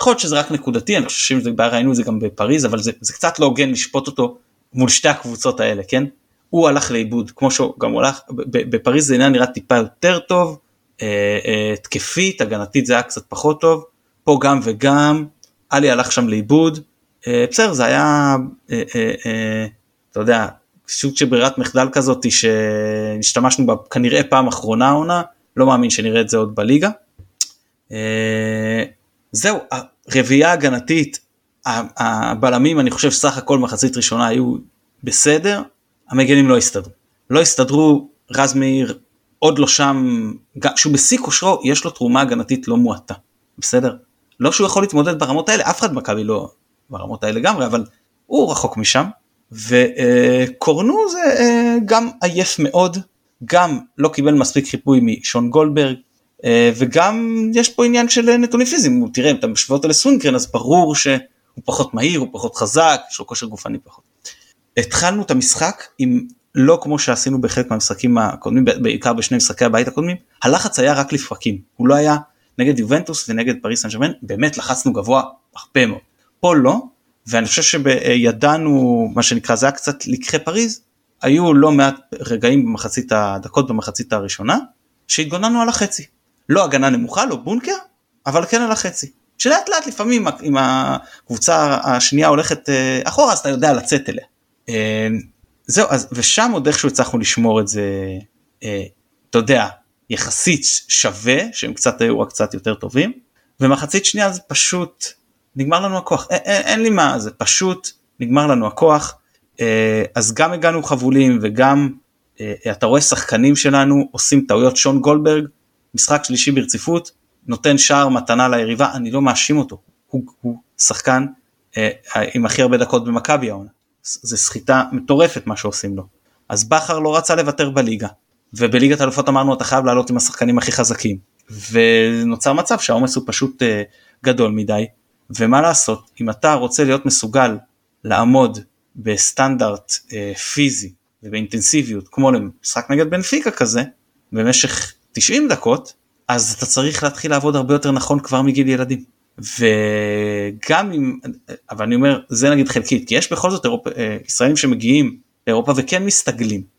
יכול להיות שזה רק נקודתי, אני חושב שזה בעיה ראינו את זה גם בפריז, אבל זה, זה קצת לא הוגן לשפוט אותו מול שתי הקבוצות האלה, כן? הוא הלך לאיבוד, כמו שהוא גם הולך, בפריז זה נראה טיפה יותר טוב, אה, אה, התקפית, הגנתית זה היה קצת פחות טוב, פה גם וגם, עלי הלך שם לאיבוד, אה, בסדר זה היה, אתה יודע, סוג של ברירת מחדל כזאת שהשתמשנו בה כנראה פעם אחרונה עונה, לא מאמין שנראה את זה עוד בליגה. זהו, הרביעייה הגנתית, הבלמים אני חושב סך הכל מחצית ראשונה היו בסדר, המגנים לא הסתדרו. לא הסתדרו, רז מאיר עוד לא שם, שהוא בשיא כושרו, יש לו תרומה הגנתית לא מועטה, בסדר? לא שהוא יכול להתמודד ברמות האלה, אף אחד במכבי לא ברמות האלה לגמרי, אבל הוא רחוק משם. וקורנו זה אה, גם עייף מאוד, גם לא קיבל מספיק חיפוי משון גולדברג, אה, וגם יש פה עניין של נתונים פיזיים, תראה אם אתה משווה אותו לסונקרן אז ברור שהוא פחות מהיר, הוא פחות חזק, יש לו כושר גופני פחות. התחלנו את המשחק עם לא כמו שעשינו בחלק מהמשחקים הקודמים, בעיקר בשני משחקי הבית הקודמים, הלחץ היה רק לפרקים, הוא לא היה נגד יובנטוס ונגד פריס סן ג'רמן, באמת לחצנו גבוה הרבה מאוד. פה לא, ואני חושב שידענו, מה שנקרא, זה היה קצת לקחי פריז, היו לא מעט רגעים במחצית הדקות במחצית הראשונה, שהתגוננו על החצי. לא הגנה נמוכה, לא בונקר, אבל כן על החצי. שלאט לאט לפעמים אם הקבוצה השנייה הולכת אה, אחורה אז אתה יודע לצאת אליה. אה, זהו, אז, ושם עוד איכשהו הצלחנו לשמור את זה, אה, אתה יודע, יחסית שווה, שהם קצת היו רק קצת יותר טובים, ומחצית שנייה זה פשוט, נגמר לנו הכוח, אין, אין, אין לי מה, זה פשוט נגמר לנו הכוח, אה, אז גם הגענו חבולים וגם אה, אתה רואה שחקנים שלנו עושים טעויות, שון גולדברג, משחק שלישי ברציפות, נותן שער מתנה ליריבה, אני לא מאשים אותו, הוא, הוא שחקן אה, עם הכי הרבה דקות במכבי העונה. זה סחיטה מטורפת מה שעושים לו. אז בכר לא רצה לוותר בליגה, ובליגת אלופות אמרנו אתה חייב לעלות עם השחקנים הכי חזקים, ונוצר מצב שהעומס הוא פשוט uh, גדול מדי, ומה לעשות, אם אתה רוצה להיות מסוגל לעמוד בסטנדרט uh, פיזי ובאינטנסיביות כמו למשחק נגד בנפיקה כזה, במשך 90 דקות, אז אתה צריך להתחיל לעבוד הרבה יותר נכון כבר מגיל ילדים. וגם אם, אבל אני אומר, זה נגיד חלקית, כי יש בכל זאת אירופ, אה, ישראלים שמגיעים לאירופה וכן מסתגלים.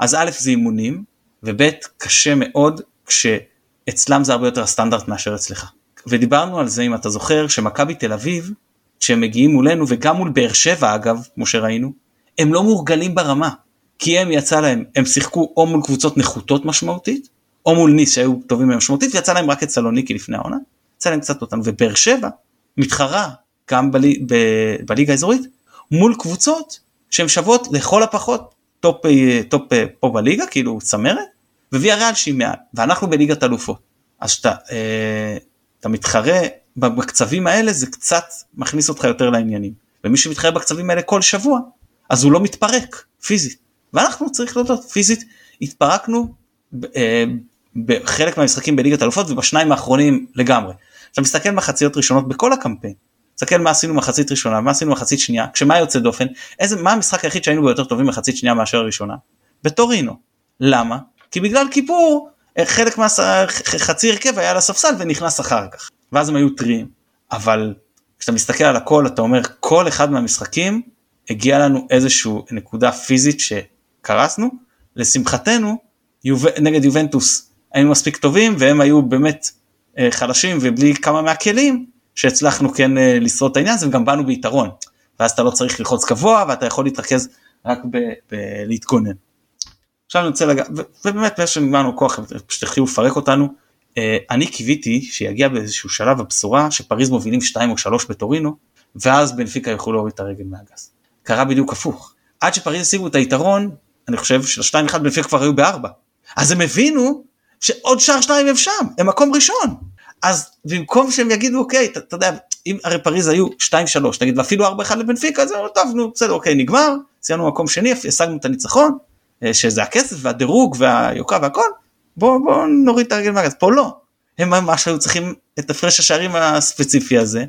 אז א' זה אימונים, וב' קשה מאוד כשאצלם זה הרבה יותר הסטנדרט מאשר אצלך. ודיברנו על זה אם אתה זוכר שמכבי תל אביב, כשהם מגיעים מולנו וגם מול באר שבע אגב, כמו שראינו, הם לא מורגלים ברמה. כי הם יצא להם, הם שיחקו או מול קבוצות נחותות משמעותית, או מול ניס שהיו טובים מהם משמעותית, ויצא להם רק את סלוניקי לפני העונה, יצא להם קצת אותנו, ובאר שבע מתחרה גם בלי, ב, בליגה האזורית מול קבוצות שהן שוות לכל הפחות טופ, אה, טופ אה, פה בליגה, כאילו צמרת, ויאריאל שהיא מעל, ואנחנו בליגת אלופות. אז שאתה אה, אתה מתחרה בקצבים האלה זה קצת מכניס אותך יותר לעניינים. ומי שמתחרה בקצבים האלה כל שבוע, אז הוא לא מתפרק פיזית. ואנחנו צריך להודות, פיזית התפרקנו אה, בחלק מהמשחקים בליגת אלופות ובשניים האחרונים לגמרי. אתה מסתכל מחציות ראשונות בכל הקמפיין, תסתכל מה עשינו מחצית ראשונה, מה עשינו מחצית שנייה, כשמה יוצא דופן, איזה, מה המשחק היחיד שהיינו בו יותר טובים מחצית שנייה מאשר הראשונה? בטורינו. למה? כי בגלל כיפור אה, חלק מהחצי הרכב היה על הספסל ונכנס אחר כך, ואז הם היו טריים. אבל כשאתה מסתכל על הכל אתה אומר כל אחד מהמשחקים הגיע לנו איזושהי נקודה פיזית שקרסנו, לשמחתנו יוב... נגד יובנטוס היינו מספיק טובים והם היו באמת אה, חלשים ובלי כמה מהכלים שהצלחנו כן אה, לשרוד את העניין הזה וגם באנו ביתרון. ואז אתה לא צריך ללחוץ גבוה ואתה יכול להתרכז רק בלהתגונן. עכשיו אני רוצה לגעת, ובאמת באיזה שנגמרנו כוח, פשוט התחילו לפרק אותנו. אה, אני קיוויתי שיגיע באיזשהו שלב הבשורה שפריז מובילים 2 או 3 בטורינו, ואז בנפיקה יוכלו להוריד את הרגל מהגז. קרה בדיוק הפוך. עד שפריז השיגו את היתרון, אני חושב של 2-1 בנפיקה כבר היו בארבע. אז הם הבינו שעוד שער שניים הם שם, הם מקום ראשון. אז במקום שהם יגידו אוקיי, אתה, יודע, אם הרי פריז היו 2-3 נגיד ואפילו 4-1 לבנפיקה, אז טוב נו בסדר אוקיי נגמר, סיימנו מקום שני, השגנו את הניצחון, אה, שזה הכסף והדירוג והיוקרה והכל, בוא, בוא נוריד את הרגל מהגז, פה לא, הם ממש היו צריכים את הפרש השערים הספציפי הזה,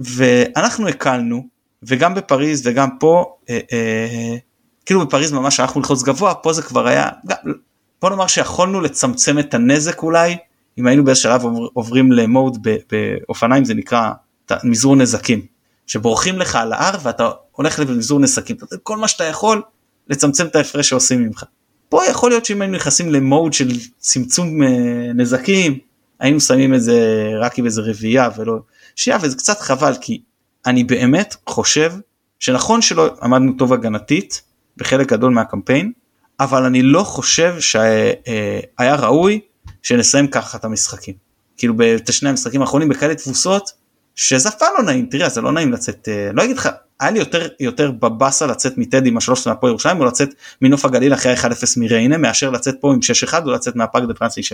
ואנחנו הקלנו וגם בפריז וגם פה אה, אה, כאילו בפריז ממש הלכנו ללחוץ גבוה פה זה כבר היה גם, בוא נאמר שיכולנו לצמצם את הנזק אולי אם היינו באיזה שלב עוברים למוד באופניים זה נקרא מזעור נזקים שבורחים לך על ההר ואתה הולך למזעור נזקים כל מה שאתה יכול לצמצם את ההפרש שעושים ממך. פה יכול להיות שאם היינו נכנסים למוד של צמצום אה, נזקים היינו שמים את זה רק עם איזה רביעייה ולא שיעה וזה קצת חבל כי אני באמת חושב שנכון שלא עמדנו טוב הגנתית בחלק גדול מהקמפיין אבל אני לא חושב שהיה ראוי שנסיים ככה את המשחקים. כאילו בשני המשחקים האחרונים בכאלה תבוסות שזה אף פעם לא נעים תראה זה לא נעים לצאת אה, לא אגיד לך היה לי יותר יותר בבאסה לצאת מטדי עם השלוש מהפועל ירושלים או לצאת מנוף הגליל אחרי 1-0 מריינה מאשר לצאת פה עם 6-1 או לצאת מהפאק דה פרנסי 7-2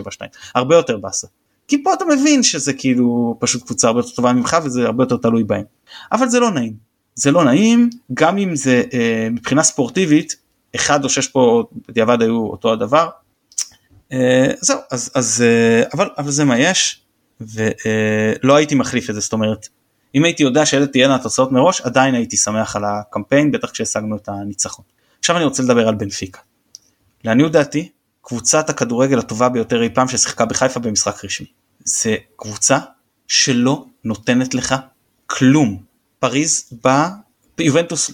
הרבה יותר באסה. כי פה אתה מבין שזה כאילו פשוט קבוצה הרבה יותר טובה ממך וזה הרבה יותר תלוי בהם. אבל זה לא נעים. זה לא נעים גם אם זה אה, מבחינה ספורטיבית אחד או שש פה בדיעבד היו אותו הדבר. אה, זהו אז אז אה, אבל אבל זה מה יש ולא אה, הייתי מחליף את זה זאת אומרת אם הייתי יודע שאלה תהיינה התוצאות מראש עדיין הייתי שמח על הקמפיין בטח כשהשגנו את הניצחון. עכשיו אני רוצה לדבר על בנפיקה. לעניות דעתי קבוצת הכדורגל הטובה ביותר אי פעם ששיחקה בחיפה במשחק רשמי. זה קבוצה שלא נותנת לך כלום. פריז בא, יובנטוס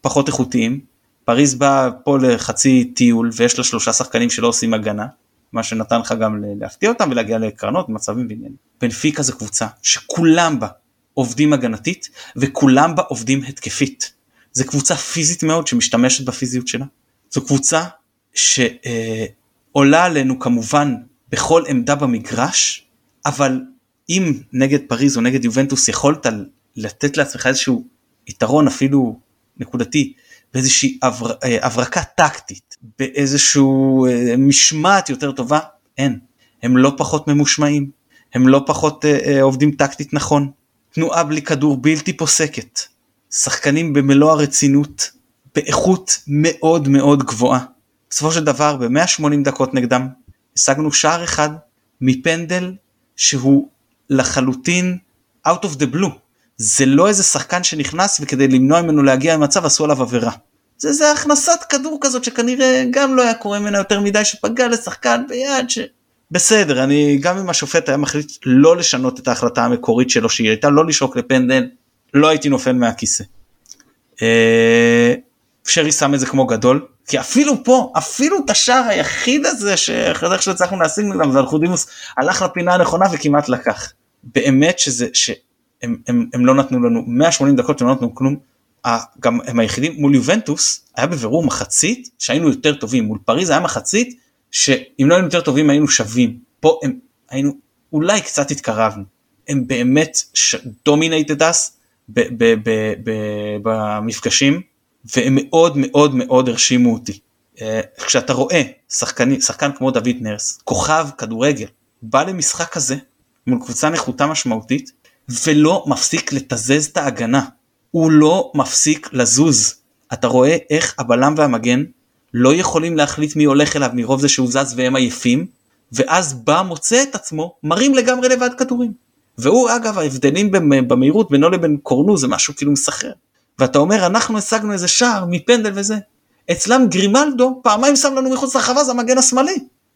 פחות איכותיים, פריז בא פה לחצי טיול ויש לה שלושה שחקנים שלא עושים הגנה, מה שנתן לך גם להפתיע אותם ולהגיע לקרנות, מצבים ועניינים. בנפיקה זו קבוצה שכולם בה עובדים הגנתית וכולם בה עובדים התקפית. זו קבוצה פיזית מאוד שמשתמשת בפיזיות שלה. זו קבוצה שעולה עלינו כמובן בכל עמדה במגרש, אבל אם נגד פריז או נגד יובנטוס יכולת לתת לעצמך איזשהו יתרון אפילו נקודתי באיזושהי אה, הברקה טקטית, באיזשהו אה, משמעת יותר טובה, אין. הם לא פחות ממושמעים, הם לא פחות אה, עובדים טקטית נכון. תנועה בלי כדור בלתי פוסקת, שחקנים במלוא הרצינות, באיכות מאוד מאוד גבוהה. בסופו של דבר ב-180 דקות נגדם השגנו שער אחד מפנדל שהוא לחלוטין out of the blue. זה לא איזה שחקן שנכנס וכדי למנוע ממנו להגיע למצב עשו עליו עבירה. זה, זה הכנסת כדור כזאת שכנראה גם לא היה קורה ממנה יותר מדי שפגע לשחקן ביד ש... בסדר אני גם אם השופט היה מחליט לא לשנות את ההחלטה המקורית שלו שהיא הייתה לא לשרוק לפנדל לא הייתי נופל מהכיסא. אה, שרי שם את זה כמו גדול כי אפילו פה אפילו את השער היחיד הזה שאחרי איך שהצלחנו להשיג מולם ואלחודימוס הלך לפינה הנכונה וכמעט לקח. באמת שזה שהם הם, הם לא נתנו לנו 180 דקות הם לא נתנו כלום. גם הם היחידים מול יובנטוס היה בבירור מחצית שהיינו יותר טובים מול פריז היה מחצית שאם לא היינו יותר טובים היינו שווים. פה הם היינו אולי קצת התקרבנו. הם באמת דומינטד אס במפגשים והם מאוד מאוד מאוד הרשימו אותי. אה, כשאתה רואה שחקן, שחקן כמו דוד נרס, כוכב כדורגל, בא למשחק כזה מול קבוצה נחותה משמעותית ולא מפסיק לתזז את ההגנה, הוא לא מפסיק לזוז. אתה רואה איך הבלם והמגן לא יכולים להחליט מי הולך אליו מרוב זה שהוא זז והם עייפים, ואז בא מוצא את עצמו מרים לגמרי לבד כדורים. והוא אגב ההבדלים במהירות בינו לבין קורנו זה משהו כאילו מסחרר. ואתה אומר אנחנו השגנו איזה שער מפנדל וזה. אצלם גרימלדו פעמיים שם לנו מחוץ לרחבה זה המגן השמאלי.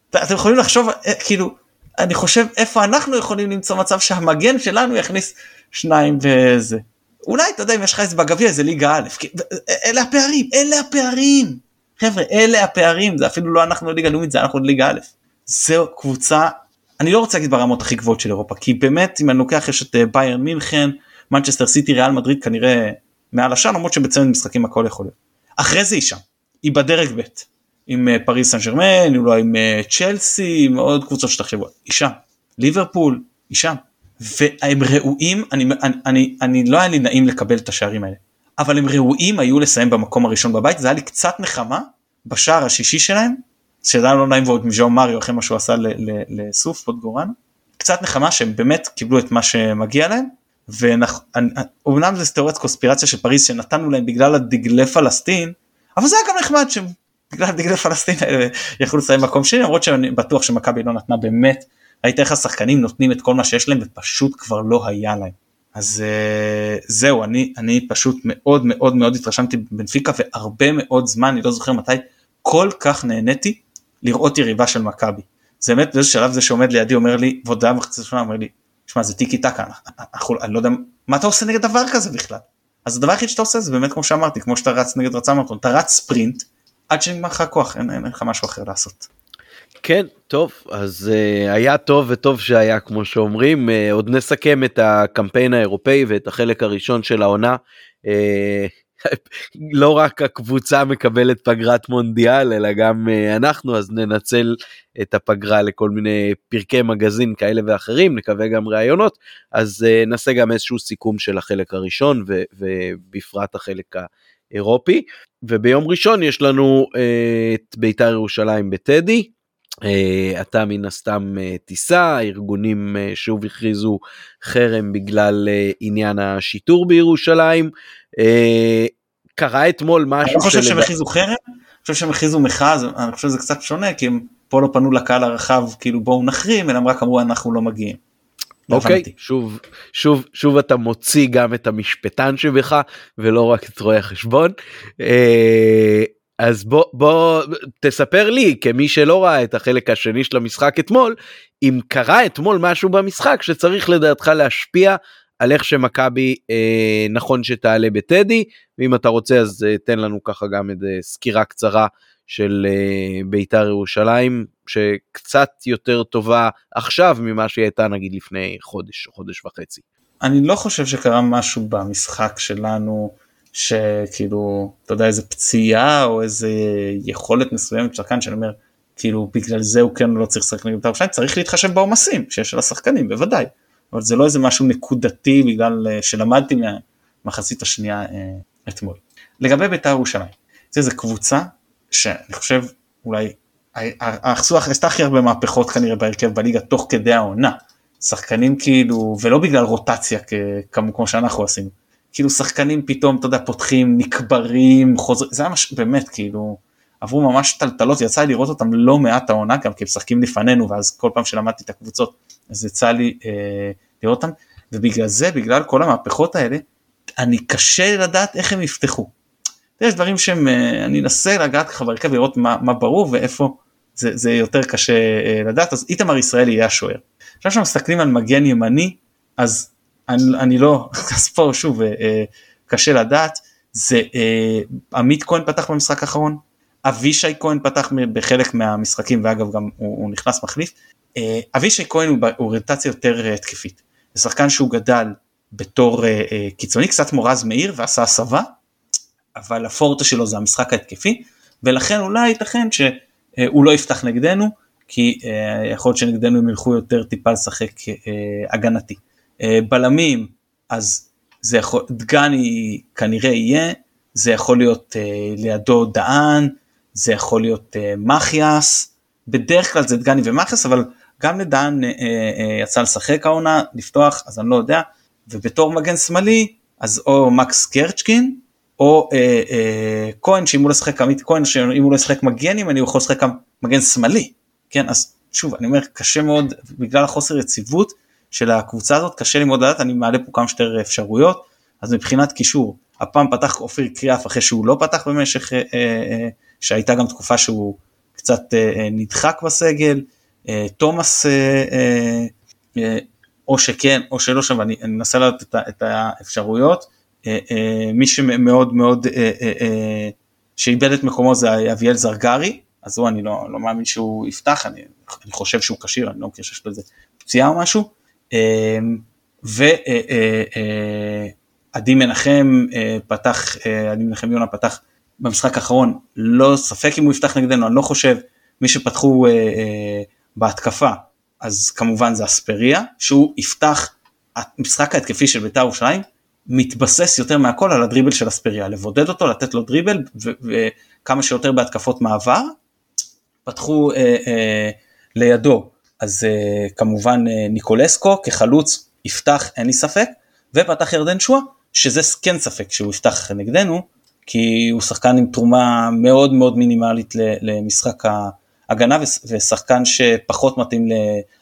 אתם יכולים לחשוב אה, כאילו אני חושב איפה אנחנו יכולים למצוא מצב שהמגן שלנו יכניס שניים וזה. אולי אתה יודע אם יש לך איזה בגביע איזה ליגה א', אלה הפערים, אלה הפערים. חבר'ה אלה הפערים זה אפילו לא אנחנו ליגה לאומית זה אנחנו ליגה א'. זו קבוצה אני לא רוצה להגיד ברמות הכי גבוהות של אירופה כי באמת אם אני לוקח יש את אה, ביירן מינכן מנצ'סטר סיטי ריאל מדריד כנראה מעל השאר למרות שבצמד משחקים הכל יכול להיות. אחרי זה היא שם, היא בדרג ב' עם אה, פריס סן ג'רמן, אולי עם אה, צ'לסי, עם עוד קבוצות שתחשבו, היא שם. ליברפול, היא שם. והם ראויים, אני, אני, אני, אני לא היה לי נעים לקבל את השערים האלה, אבל הם ראויים היו לסיים במקום הראשון בבית, זה היה לי קצת נחמה בשער השישי שלהם, שעדיין לא נעים ועוד עם ז'או מריו אחרי מה שהוא עשה לסוף פוטגורן, קצת נחמה שהם באמת קיבלו את מה שמגיע להם, ואומנם זה תיאוריית קונספירציה של פריז שנתנו להם בגלל הדגלי פלסטין אבל זה היה גם נחמד שבגלל דגלי פלסטין יכלו לסיים מקום שני למרות שאני בטוח שמכבי לא נתנה באמת ראית איך השחקנים נותנים את כל מה שיש להם ופשוט כבר לא היה להם אז uh, זהו אני אני פשוט מאוד מאוד מאוד התרשמתי בבנפיקה והרבה מאוד זמן אני לא זוכר מתי כל כך נהניתי לראות יריבה של מכבי. זה באמת באיזה שלב זה שעומד לידי אומר לי ועוד דעה וחצי שנה אומר לי שמע זה טיקי טקה אני לא יודע מה אתה עושה נגד דבר כזה בכלל. אז הדבר היחיד שאתה עושה זה באמת כמו שאמרתי כמו שאתה רץ נגד רצה מרתון אתה רץ ספרינט עד שנגמר לך כוח אין, אין, אין לך משהו אחר לעשות. כן טוב אז uh, היה טוב וטוב שהיה כמו שאומרים. uh, עוד נסכם את הקמפיין האירופאי ואת החלק הראשון של העונה. Uh, [laughs] לא רק הקבוצה מקבלת פגרת מונדיאל אלא גם uh, אנחנו אז ננצל את הפגרה לכל מיני פרקי מגזין כאלה ואחרים נקווה גם ראיונות אז uh, נעשה גם איזשהו סיכום של החלק הראשון ו- ובפרט החלק האירופי. וביום ראשון יש לנו uh, את בית"ר ירושלים בטדי אתה מן הסתם uh, תיסע, ארגונים uh, שוב הכריזו חרם בגלל עניין השיטור בירושלים. קרה אתמול משהו... אני לא חושב שהם הכריזו חרם, אני חושב שהם הכריזו מחאה, אני חושב שזה קצת שונה, כי הם פה לא פנו לקהל הרחב כאילו בואו נחרים, אלא הם רק אמרו אנחנו לא מגיעים. לא אוקיי, okay, שוב, שוב, שוב אתה מוציא גם את המשפטן שבך ולא רק את רואי החשבון. אז בוא בוא תספר לי כמי שלא ראה את החלק השני של המשחק אתמול אם קרה אתמול משהו במשחק שצריך לדעתך להשפיע על איך שמכבי אה, נכון שתעלה בטדי ואם אתה רוצה אז אה, תן לנו ככה גם איזה סקירה קצרה של אה, בית"ר ירושלים שקצת יותר טובה עכשיו ממה שהיא הייתה נגיד לפני חודש או חודש וחצי. אני לא חושב שקרה משהו במשחק שלנו. שכאילו אתה יודע איזה פציעה או איזה יכולת מסוימת שחקן שאני אומר כאילו בגלל זה הוא כן לא צריך לשחק נגד בית"ר ירושלים צריך להתחשב בעומסים שיש על השחקנים בוודאי. אבל זה לא איזה משהו נקודתי בגלל אה, שלמדתי מהמחצית השנייה אה, אתמול. לגבי בית"ר ירושלים זה איזה קבוצה שאני חושב אולי האחסוח עשתה הכי הרבה מהפכות כנראה בהרכב בליגה תוך כדי העונה. שחקנים כאילו ולא בגלל רוטציה כמו שאנחנו עשינו כאילו שחקנים פתאום, אתה יודע, פותחים, נקברים, חוזרים, זה היה מש... באמת, כאילו, עברו ממש טלטלות, יצא לי לראות אותם לא מעט העונה גם, כי הם משחקים לפנינו, ואז כל פעם שלמדתי את הקבוצות, אז יצא לי אה, לראות אותם, ובגלל זה, בגלל כל המהפכות האלה, אני קשה לדעת איך הם יפתחו. יש דברים שהם, אה, אני אנסה לגעת ככה בהרכב ולראות מה, מה ברור ואיפה זה, זה יותר קשה אה, לדעת, אז איתמר ישראלי יהיה השוער. עכשיו כשמסתכלים על מגן ימני, אז אני, אני לא, [laughs] אז פה שוב אה, אה, קשה לדעת, זה אה, עמית כהן פתח במשחק האחרון, אבישי כהן פתח בחלק מהמשחקים ואגב גם הוא, הוא נכנס מחליף, אבישי כהן הוא באוריינטציה יותר התקפית, זה שחקן שהוא גדל בתור קיצוני, קצת מורז מאיר ועשה הסבה, אבל הפורטה שלו זה המשחק ההתקפי, ולכן אולי ייתכן שהוא לא יפתח נגדנו, כי יכול להיות שנגדנו הם ילכו יותר טיפה לשחק הגנתי. אה, בלמים, אז זה יכול, דגני כנראה יהיה, זה יכול להיות אה, לידו דהן, זה יכול להיות אה, מחיאס, בדרך כלל זה דגני ומחיאס, אבל גם לדהן יצא לשחק העונה, לפתוח, אז אני לא יודע, ובתור מגן שמאלי, אז או מקס קרצ'קין, או אה, אה, כהן שאם הוא לא ישחק עמית כהן שאם הוא לא ישחק מגנים אני יכול לשחק מגן שמאלי כן? אז שוב אני אומר קשה מאוד בגלל החוסר יציבות של הקבוצה הזאת, קשה לי מאוד לדעת, אני מעלה פה כמה שיותר אפשרויות, אז מבחינת קישור, הפעם פתח אופיר קריאף אחרי שהוא לא פתח במשך, אה, אה, שהייתה גם תקופה שהוא קצת אה, נדחק בסגל, תומאס או שכן או שלא שם, אני אנסה לדעת את, את האפשרויות, מי שמאוד מאוד שאיבד את מקומו זה אביאל זרגרי, אז הוא אני לא, לא מאמין שהוא יפתח, אני, אני חושב שהוא כשיר, אני לא מכיר שיש לו איזה פציעה או משהו. אמ, ועדי אה, אה, אה, מנחם פתח, עדי מנחם יונה פתח במשחק האחרון, לא ספק אם הוא יפתח נגדנו, אני לא חושב, מי שפתחו בהתקפה, אז כמובן זה אספריה, שהוא יפתח, המשחק ההתקפי של בית"ר ירושלים, מתבסס יותר מהכל על הדריבל של אספריה, לבודד אותו, לתת לו דריבל וכמה שיותר בהתקפות מעבר. פתחו אה, אה, לידו אז uh, כמובן uh, ניקולסקו כחלוץ יפתח אין לי ספק ופתח ירדן שואה שזה כן ספק שהוא יפתח נגדנו כי הוא שחקן עם תרומה מאוד מאוד מינימלית למשחק ההגנה ושחקן שפחות מתאים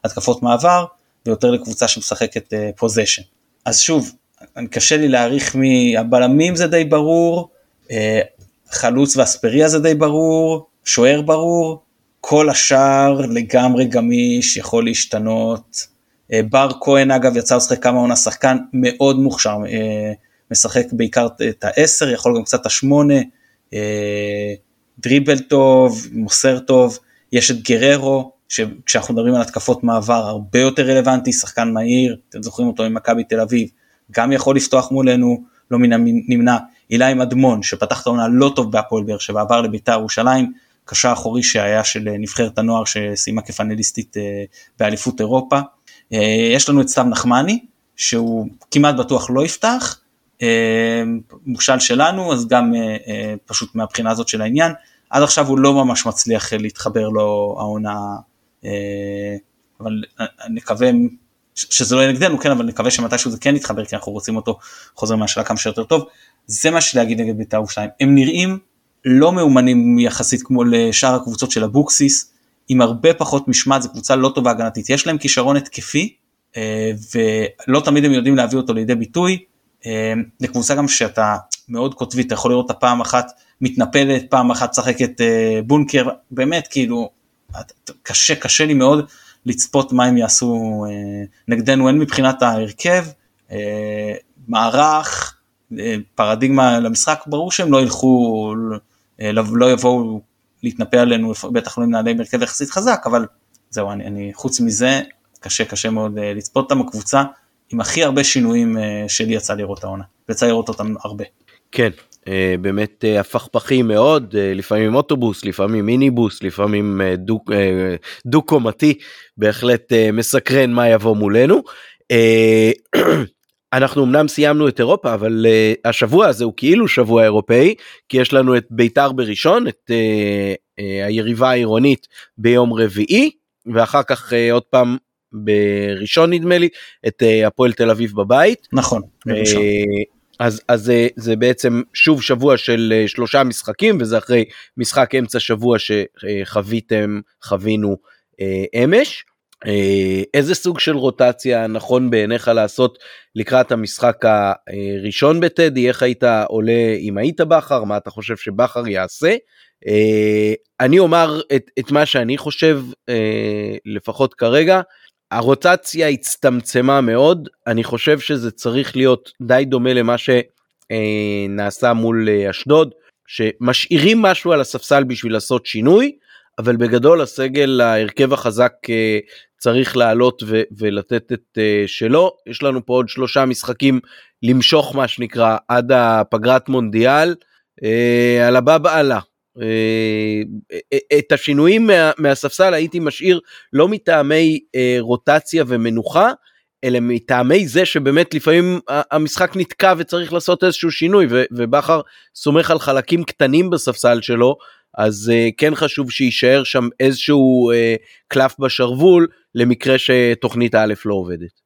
להתקפות מעבר ויותר לקבוצה שמשחקת פוזיישן. אז שוב קשה לי להעריך מי הבלמים זה די ברור, אה, חלוץ ואספריה זה די ברור, שוער ברור, כל השאר לגמרי גמיש, יכול להשתנות. אה, בר כהן אגב יצא לשחק כמה עונה שחקן מאוד מוכשר, אה, משחק בעיקר את העשר, יכול גם קצת את השמונה, דריבל טוב, מוסר טוב, יש את גררו, שכשאנחנו מדברים על התקפות מעבר הרבה יותר רלוונטי, שחקן מהיר, אתם זוכרים אותו ממכבי תל אביב, גם יכול לפתוח מולנו, לא מן הנמנע. אילי מדמון שפתח את העונה לא טוב בהפועל באר שבע, עבר לביתר ירושלים, קשר אחורי שהיה של נבחרת הנוער שסיימה כפאנליסטית אה, באליפות אירופה. אה, יש לנו את סתיו נחמני, שהוא כמעט בטוח לא יפתח, אה, מושל שלנו, אז גם פשוט מהבחינה הזאת של העניין. עד עכשיו הוא לא ממש מצליח להתחבר לו העונה, אבל נקווה שזה לא יהיה נגדנו, כן, אבל נקווה שמתישהו זה כן יתחבר, כי אנחנו רוצים אותו חוזר מהשאלה כמה שיותר טוב. זה מה שלהגיד נגד בית"ר ירושלים. הם נראים לא מאומנים יחסית כמו לשאר הקבוצות של אבוקסיס, עם הרבה פחות משמעת, זו קבוצה לא טובה הגנתית. יש להם כישרון התקפי, אה, ולא תמיד הם יודעים להביא אותו לידי ביטוי. אה, זו קבוצה גם שאתה מאוד קוטבי, אתה יכול לראות אותה פעם אחת מתנפלת, פעם אחת משחקת אה, בונקר, באמת כאילו, קשה, קשה לי מאוד לצפות מה הם יעשו נגדנו, הן מבחינת ההרכב, מערך, פרדיגמה למשחק, ברור שהם לא ילכו, לא, לא יבואו להתנפל עלינו, בטח לא עם נעלי מרכב יחסית חזק, אבל זהו, אני, אני חוץ מזה, קשה קשה מאוד אה, לצפות אותם הקבוצה עם הכי הרבה שינויים אה, שלי יצא לראות העונה, יצא לראות אותם הרבה. כן, באמת הפכפכי מאוד, לפעמים אוטובוס, לפעמים מיניבוס, לפעמים דו-קומתי, בהחלט מסקרן מה יבוא מולנו. אנחנו אמנם סיימנו את אירופה אבל uh, השבוע הזה הוא כאילו שבוע אירופאי כי יש לנו את בית"ר בראשון את uh, uh, היריבה העירונית ביום רביעי ואחר כך uh, עוד פעם בראשון נדמה לי את uh, הפועל תל אביב בבית. נכון. Uh, אז אז uh, זה בעצם שוב שבוע של uh, שלושה משחקים וזה אחרי משחק אמצע שבוע שחוויתם חווינו uh, אמש. אה, איזה סוג של רוטציה נכון בעיניך לעשות לקראת המשחק הראשון בטדי? איך היית עולה אם היית בכר? מה אתה חושב שבכר יעשה. אה, אני אומר את, את מה שאני חושב אה, לפחות כרגע. הרוטציה הצטמצמה מאוד. אני חושב שזה צריך להיות די דומה למה שנעשה מול אשדוד שמשאירים משהו על הספסל בשביל לעשות שינוי אבל בגדול הסגל ההרכב החזק צריך לעלות ו- ולתת את אה, שלו יש לנו פה עוד שלושה משחקים למשוך מה שנקרא עד הפגרת מונדיאל אה, על הבא בעלה. את השינויים מה, מהספסל הייתי משאיר לא מטעמי רוטציה ומנוחה אלא מטעמי זה שבאמת לפעמים המשחק נתקע וצריך לעשות איזשהו שינוי ובכר סומך על חלקים קטנים בספסל שלו אז uh, כן חשוב שיישאר שם איזשהו uh, קלף בשרוול למקרה שתוכנית א' לא עובדת.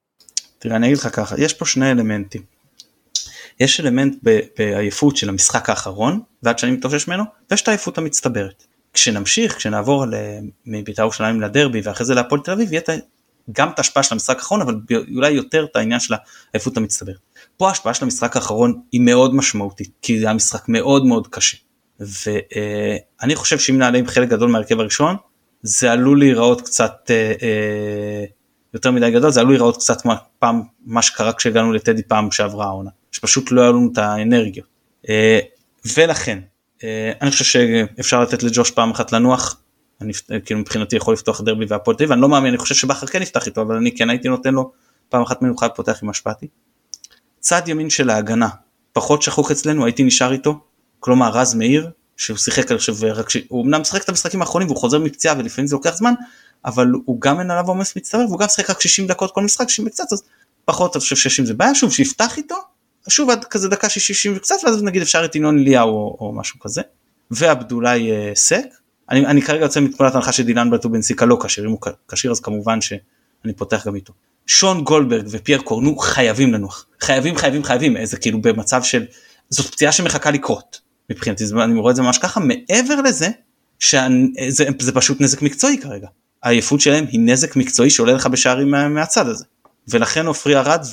תראה אני אגיד לך ככה יש פה שני אלמנטים. יש אלמנט בעייפות של המשחק האחרון ועד שאני מתאושש ממנו ויש את העייפות המצטברת. כשנמשיך כשנעבור מבית"ר ירושלים לדרבי ואחרי זה להפועל תל אביב יהיה גם את ההשפעה של המשחק האחרון אבל אולי יותר את העניין של העייפות המצטברת. פה ההשפעה של המשחק האחרון היא מאוד משמעותית כי זה היה משחק מאוד מאוד קשה. ואני חושב שאם נעלה עם חלק גדול מהרכב הראשון זה עלול להיראות קצת אה, אה, יותר מדי גדול זה עלול להיראות קצת כמו פעם מה שקרה כשהגענו לטדי פעם שעברה העונה שפשוט לא היה לנו את האנרגיות. אה, ולכן אני חושב שאפשר לתת לג'וש פעם אחת לנוח. אני כאילו מבחינתי יכול לפתוח דרבי והפועל תל אביב. אני לא מאמין אני חושב שבכר כן יפתח איתו אבל אני כן הייתי נותן לו פעם אחת מנוחה פותח עם השפעתי. צד ימין של ההגנה פחות שחוק אצלנו הייתי נשאר איתו כלומר רז מאיר שהוא שיחק חושב רק שהוא אמנם משחק את המשחקים האחרונים והוא חוזר מפציעה ולפעמים זה לוקח זמן אבל הוא גם אין עליו עומס מצטרף והוא גם שיחק רק 60 דקות כל משחק 60 וקצת אז פחות אני חושב 60 זה בעיה. שוב שיפתח איתו שוב עד כזה דקה 60 וקצת ואז נגיד אפשר את ינון אליהו או, או משהו כזה. ועבדולאי אה, סק. אני, אני כרגע יוצא מתמונת הנחה שדילן בטובנסיקה לא כשיר אם הוא כשיר אז כמובן שאני פותח גם איתו. שון גולדברג ופייר קורנו חייבים לנוח. חייבים חייבים חייבים. זה כאילו במצב של זאת פציעה שמחכה לקרות מבחינתי אני רואה את זה ממש ככה מעבר לזה שזה זה פשוט נזק מקצועי כרגע. העייפות שלהם היא נזק מקצועי שעולה לך בשערים מה, מהצד הזה. ולכן עופרי ארד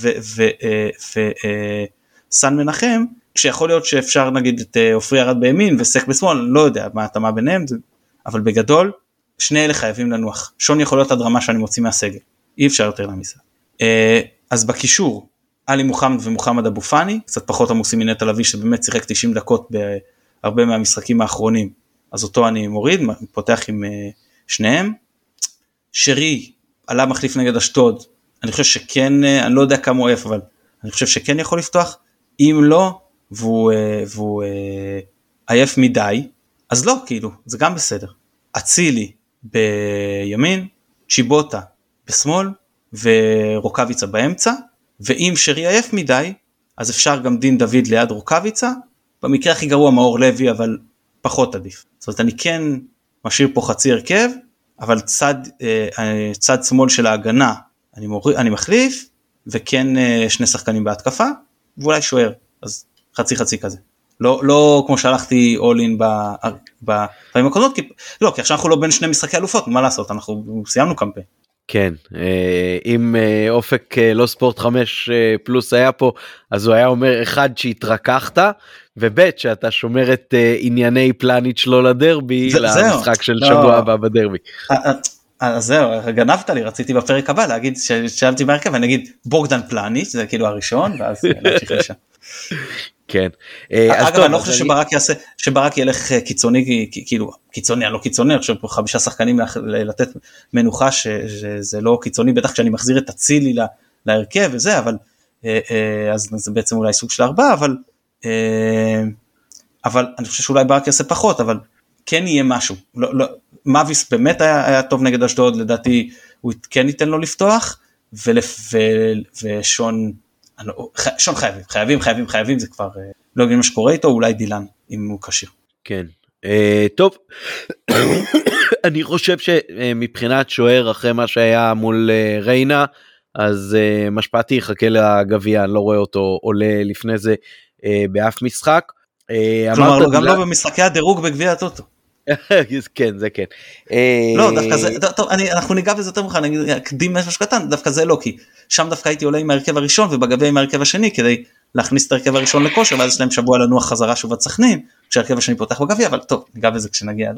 וסן מנחם כשיכול להיות שאפשר נגיד את עופרי ארד בימין וסק בשמאל לא יודע מה התאמה ביניהם אבל בגדול שני אלה חייבים לנוח. שון יכול להיות עד רמה שאני מוציא מהסגל. אי אפשר יותר להעמיס. אז בקישור עלי מוחמד ומוחמד אבו פאני קצת פחות עמוסים מנטע לביא שבאמת שיחק 90 דקות בהרבה מהמשחקים האחרונים אז אותו אני מוריד פותח עם שניהם. שרי עלה מחליף נגד אשדוד אני חושב שכן אני לא יודע כמה הוא עייף אבל אני חושב שכן יכול לפתוח אם לא והוא, והוא עייף מדי אז לא כאילו זה גם בסדר. אצילי בימין צ'יבוטה בשמאל ורוקאביצה באמצע ואם שרי עייף מדי אז אפשר גם דין דוד ליד רוקאביצה במקרה הכי גרוע מאור לוי אבל פחות עדיף. זאת אומרת אני כן משאיר פה חצי הרכב אבל צד, אה, צד שמאל של ההגנה אני, מור... אני מחליף וכן אה, שני שחקנים בהתקפה ואולי שוער אז חצי חצי כזה. לא, לא כמו שהלכתי all in בפעמים הקודמות כי לא כי עכשיו אנחנו לא בין שני משחקי אלופות מה לעשות אנחנו סיימנו קמפיין. כן אה, אם אופק לא ספורט 5 פלוס היה פה אז הוא היה אומר אחד שהתרככת וב' שאתה שומר את ענייני פלניץ' לא לדרבי זה, למשחק של לא. שבוע הבא בדרבי. אז זהו גנבת לי רציתי בפרק הבא להגיד ששאלתי בהרכב אני אגיד בוגדן פלניץ' זה כאילו הראשון ואז [laughs] להמשיך לשם. כן. אגב אני לא חושב שברק יעשה שברק ילך קיצוני כאילו קיצוני אני לא קיצוני אני חושב פה חמישה שחקנים לתת מנוחה שזה לא קיצוני בטח כשאני מחזיר את אצילי להרכב וזה אבל אז זה בעצם אולי סוג של ארבעה אבל אה, אבל אני חושב שאולי ברק יעשה פחות אבל כן יהיה משהו לא, לא, מאביס באמת היה, היה טוב נגד אשדוד לדעתי הוא כן ייתן לו לפתוח ולפ, לא, שון חייבים חייבים חייבים חייבים זה כבר אה, לא יודעים מה שקורה איתו אולי דילן אם הוא כשיר. כן uh, טוב [coughs] אני חושב שמבחינת שוער אחרי מה שהיה מול ריינה אז משפטי יחכה לגביע אני לא רואה אותו עולה לפני זה אה, באף משחק. אה, כלומר לא, גם לא במשחקי הדירוג בגביע הטוטו. [laughs] כן זה כן. לא דווקא זה טוב אני אנחנו ניגע בזה יותר מאוחר אני אקדים משהו קטן דווקא זה לא כי שם דווקא הייתי עולה עם ההרכב הראשון ובגביע עם ההרכב השני כדי להכניס את ההרכב הראשון לכושר ואז יש להם שבוע לנוח חזרה שוב עד סכנין כשהרכב השני פותח בגביע אבל טוב ניגע בזה כשנגיע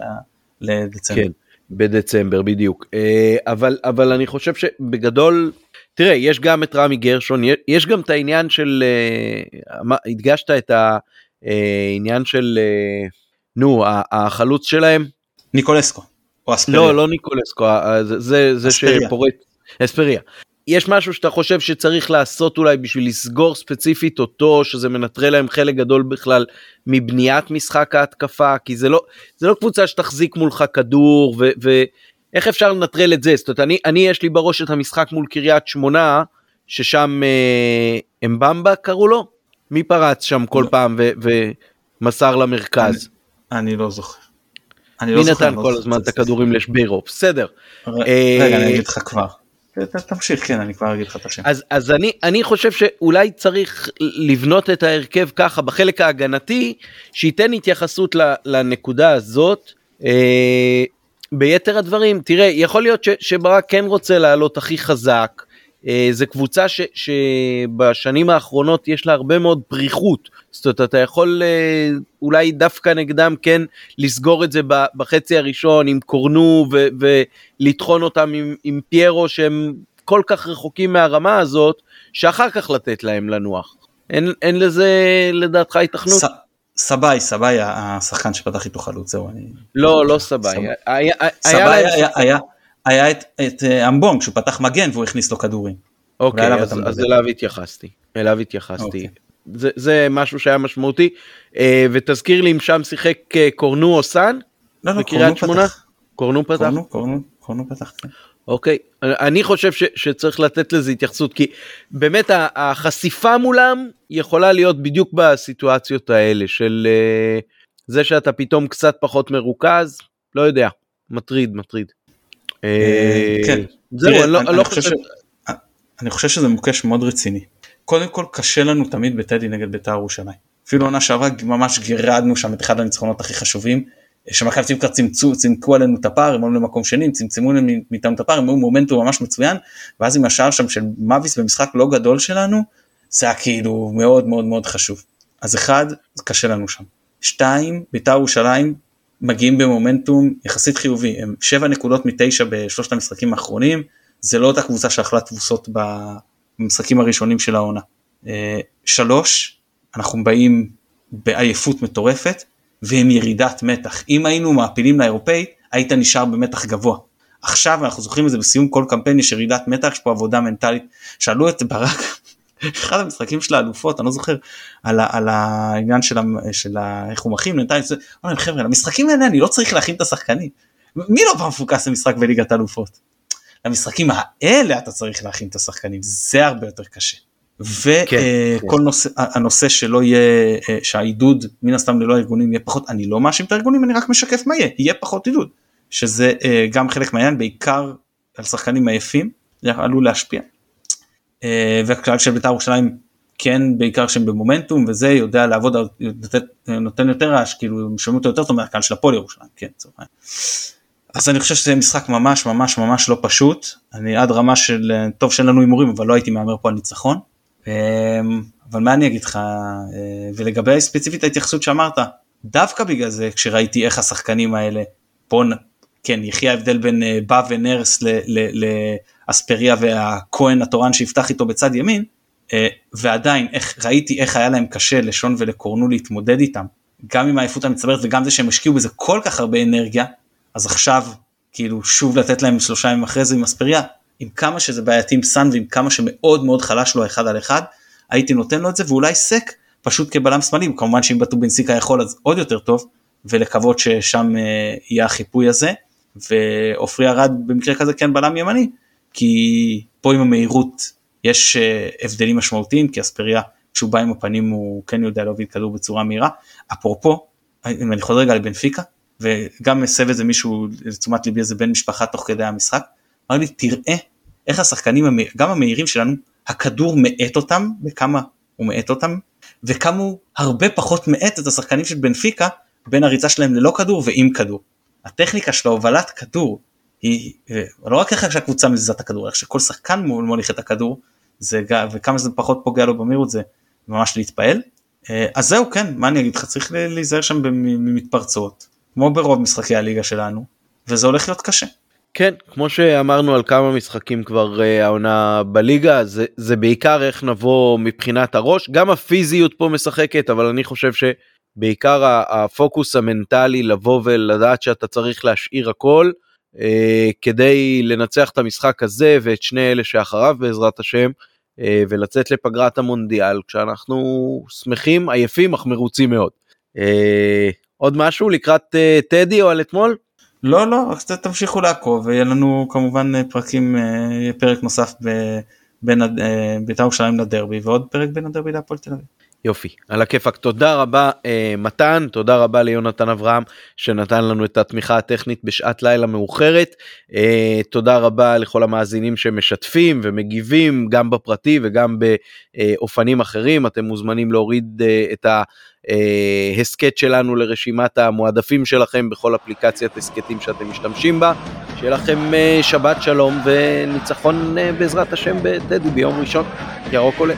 לדצמבר. כן, בדצמבר בדיוק אה, אבל אבל אני חושב שבגדול תראה, יש גם את רמי גרשון, יש גם את העניין של, uh, הדגשת את העניין של, נו, החלוץ שלהם? ניקולסקו. או אספריה. לא, לא ניקולסקו, זה, זה, שפורט, אספריה. יש משהו שאתה חושב שצריך לעשות אולי בשביל לסגור ספציפית אותו, שזה מנטרל להם חלק גדול בכלל מבניית משחק ההתקפה, כי זה לא, זה לא קבוצה שתחזיק מולך כדור, ו, ו, איך אפשר לנטרל את זה? זאת אומרת, אני, אני יש לי בראש את המשחק מול קריית שמונה, ששם אה, אמבמבה קראו לו? מי פרץ שם כל לא. פעם ו, ומסר למרכז? אני, לא זוכר. אני לא מי נתן לא כל הזמן את הכדורים לשבירו? בסדר. רגע, אה, אני אגיד לך כבר. תמשיך כן אני כבר אגיד לך את השם. אז, אז אני, אני חושב שאולי צריך לבנות את ההרכב ככה בחלק ההגנתי שייתן התייחסות לנקודה הזאת. אה, ביתר הדברים, תראה, יכול להיות ש, שברק כן רוצה לעלות הכי חזק, זו קבוצה ש, שבשנים האחרונות יש לה הרבה מאוד פריחות, זאת אומרת אתה יכול אה, אולי דווקא נגדם כן לסגור את זה בחצי הראשון עם קורנו ו, ולטחון אותם עם, עם פיירו שהם כל כך רחוקים מהרמה הזאת, שאחר כך לתת להם לנוח. אין, אין לזה לדעתך התכנות? סבאי, סבאי השחקן שפתח איתו חלוץ, זהו, אני... לא, לא סבאי. סבאי היה את אה, אמבונג שהוא פתח מגן והוא הכניס לו כדורים. אוקיי, אז אליו התייחסתי, אליו התייחסתי. אוקיי. זה משהו שהיה משמעותי, אה, ותזכיר לי אם שם שיחק אה, קורנו או סאן? לא, לא, קורנו פתח. קורנו פתח? קורנו פתח, כן. אוקיי, אני חושב ש, שצריך לתת לזה התייחסות, כי באמת החשיפה מולם יכולה להיות בדיוק בסיטואציות האלה של זה שאתה פתאום קצת פחות מרוכז, לא יודע, מטריד, מטריד. אה, כן, זהו, אני לא, חושב... אני חושב שזה מוקש מאוד רציני. קודם כל קשה לנו תמיד בטדי נגד בית"ר ירושלים. אפילו עונה שעברה ממש גירדנו שם את אחד הניצחונות הכי חשובים. שמכבי פתח תקווה צמצו, צמצמו עלינו את הפער, הם עלו למקום שני, הם צמצמו מאיתנו את הפער, הם היו מומנטום ממש מצוין, ואז עם השער שם של מאביס במשחק לא גדול שלנו, זה היה כאילו מאוד מאוד מאוד חשוב. אז אחד, זה קשה לנו שם. שתיים, בית"ר ירושלים מגיעים במומנטום יחסית חיובי, הם שבע נקודות מתשע בשלושת המשחקים האחרונים, זה לא אותה קבוצה שאכלה תבוסות במשחקים הראשונים של העונה. אה, שלוש, אנחנו באים בעייפות מטורפת ועם ירידת מתח. אם היינו מעפילים לאירופאית, היית נשאר במתח גבוה. עכשיו אנחנו זוכרים את זה בסיום כל קמפיין יש ירידת מתח, יש פה עבודה מנטלית. שאלו את ברק, אחד המשחקים של האלופות, אני לא זוכר, על, על העניין של, של איך הוא מכין להם חבר'ה, למשחקים האלה אני לא צריך להכין את השחקנים. מי לא פעם מפוקס למשחק בליגת האלופות? למשחקים האלה אתה צריך להכין את השחקנים, זה הרבה יותר קשה. וכל כן, uh, כן. נושא, הנושא שלא יהיה, uh, שהעידוד מן הסתם ללא הארגונים יהיה פחות, אני לא מאשים את הארגונים, אני רק משקף מה יהיה, יהיה פחות עידוד. שזה uh, גם חלק מהעניין, בעיקר על שחקנים עייפים, זה עלול להשפיע. Uh, והכלל של בית"ר ירושלים כן בעיקר שהם במומנטום וזה יודע לעבוד, נותן יותר רעש, כאילו שומעים אותו יותר טוב מהקהל של הפועל ירושלים, כן, אז אני חושב שזה משחק ממש ממש ממש לא פשוט, אני עד רמה של, טוב שאין לנו הימורים אבל לא הייתי מהמר פה על ניצחון. אמ, אבל מה אני אגיד לך, אה, ולגבי ספציפית ההתייחסות שאמרת, דווקא בגלל זה כשראיתי איך השחקנים האלה, פה כן יחי ההבדל בין אה, בא ונרס לאספריה והכהן התורן שיפתח איתו בצד ימין, אה, ועדיין איך, ראיתי איך היה להם קשה לשון ולקורנו להתמודד איתם, גם עם העייפות המצטברת וגם זה שהם השקיעו בזה כל כך הרבה אנרגיה, אז עכשיו כאילו שוב לתת להם שלושה ימים אחרי זה עם אספריה, עם כמה שזה בעייתי עם סאן ועם כמה שמאוד מאוד חלש לו אחד על אחד, הייתי נותן לו את זה ואולי סק פשוט כבלם שמאלי, כמובן שאם בטובינסיקה יכול אז עוד יותר טוב, ולקוות ששם אה, יהיה החיפוי הזה, ועופרי ארד במקרה כזה כן בלם ימני, כי פה עם המהירות יש אה, הבדלים משמעותיים, כי אספריה כשהוא בא עם הפנים הוא כן יודע להוביל כדור בצורה מהירה. אפרופו, אם אני חוזר רגע לבנפיקה, וגם מסב את זה מישהו לתשומת ליבי איזה בן משפחה תוך כדי המשחק, אמר לי תראה איך השחקנים גם המהירים שלנו הכדור מאט אותם וכמה הוא מאט אותם וכמה הוא הרבה פחות מאט את השחקנים של בנפיקה בין הריצה שלהם ללא כדור ועם כדור. הטכניקה של ההובלת כדור היא לא רק איך שהקבוצה מזיזה את הכדור, איך שכל שחקן מוליך את הכדור זה, וכמה שזה פחות פוגע לו במהירות זה ממש להתפעל. אה, אז זהו כן מה אני אגיד לך צריך להיזהר שם ממתפרצות כמו ברוב משחקי הליגה שלנו וזה הולך להיות קשה. כן, כמו שאמרנו על כמה משחקים כבר uh, העונה בליגה, זה, זה בעיקר איך נבוא מבחינת הראש, גם הפיזיות פה משחקת, אבל אני חושב שבעיקר הפוקוס המנטלי לבוא ולדעת שאתה צריך להשאיר הכל כדי לנצח את המשחק הזה ואת שני אלה שאחריו בעזרת השם, uh, ולצאת לפגרת המונדיאל כשאנחנו שמחים, עייפים, אך מרוצים מאוד. Uh, עוד משהו לקראת טדי או על אתמול? לא לא רק תמשיכו לעקוב ויהיה לנו כמובן אה, פרקים אה, פרק נוסף בין אה, בית"ר ירושלים לדרבי ועוד פרק בין הדרבי להפועל תל אביב. יופי. על הכיפאק. תודה רבה אה, מתן תודה רבה ליונתן אברהם שנתן לנו את התמיכה הטכנית בשעת לילה מאוחרת. אה, תודה רבה לכל המאזינים שמשתפים ומגיבים גם בפרטי וגם באופנים אחרים. אתם מוזמנים להוריד אה, את ההסכת שלנו לרשימת המועדפים שלכם בכל אפליקציית הסכתים שאתם משתמשים בה. שיהיה לכם אה, שבת שלום וניצחון אה, בעזרת השם בטדי ביום ראשון. ירוק עולה.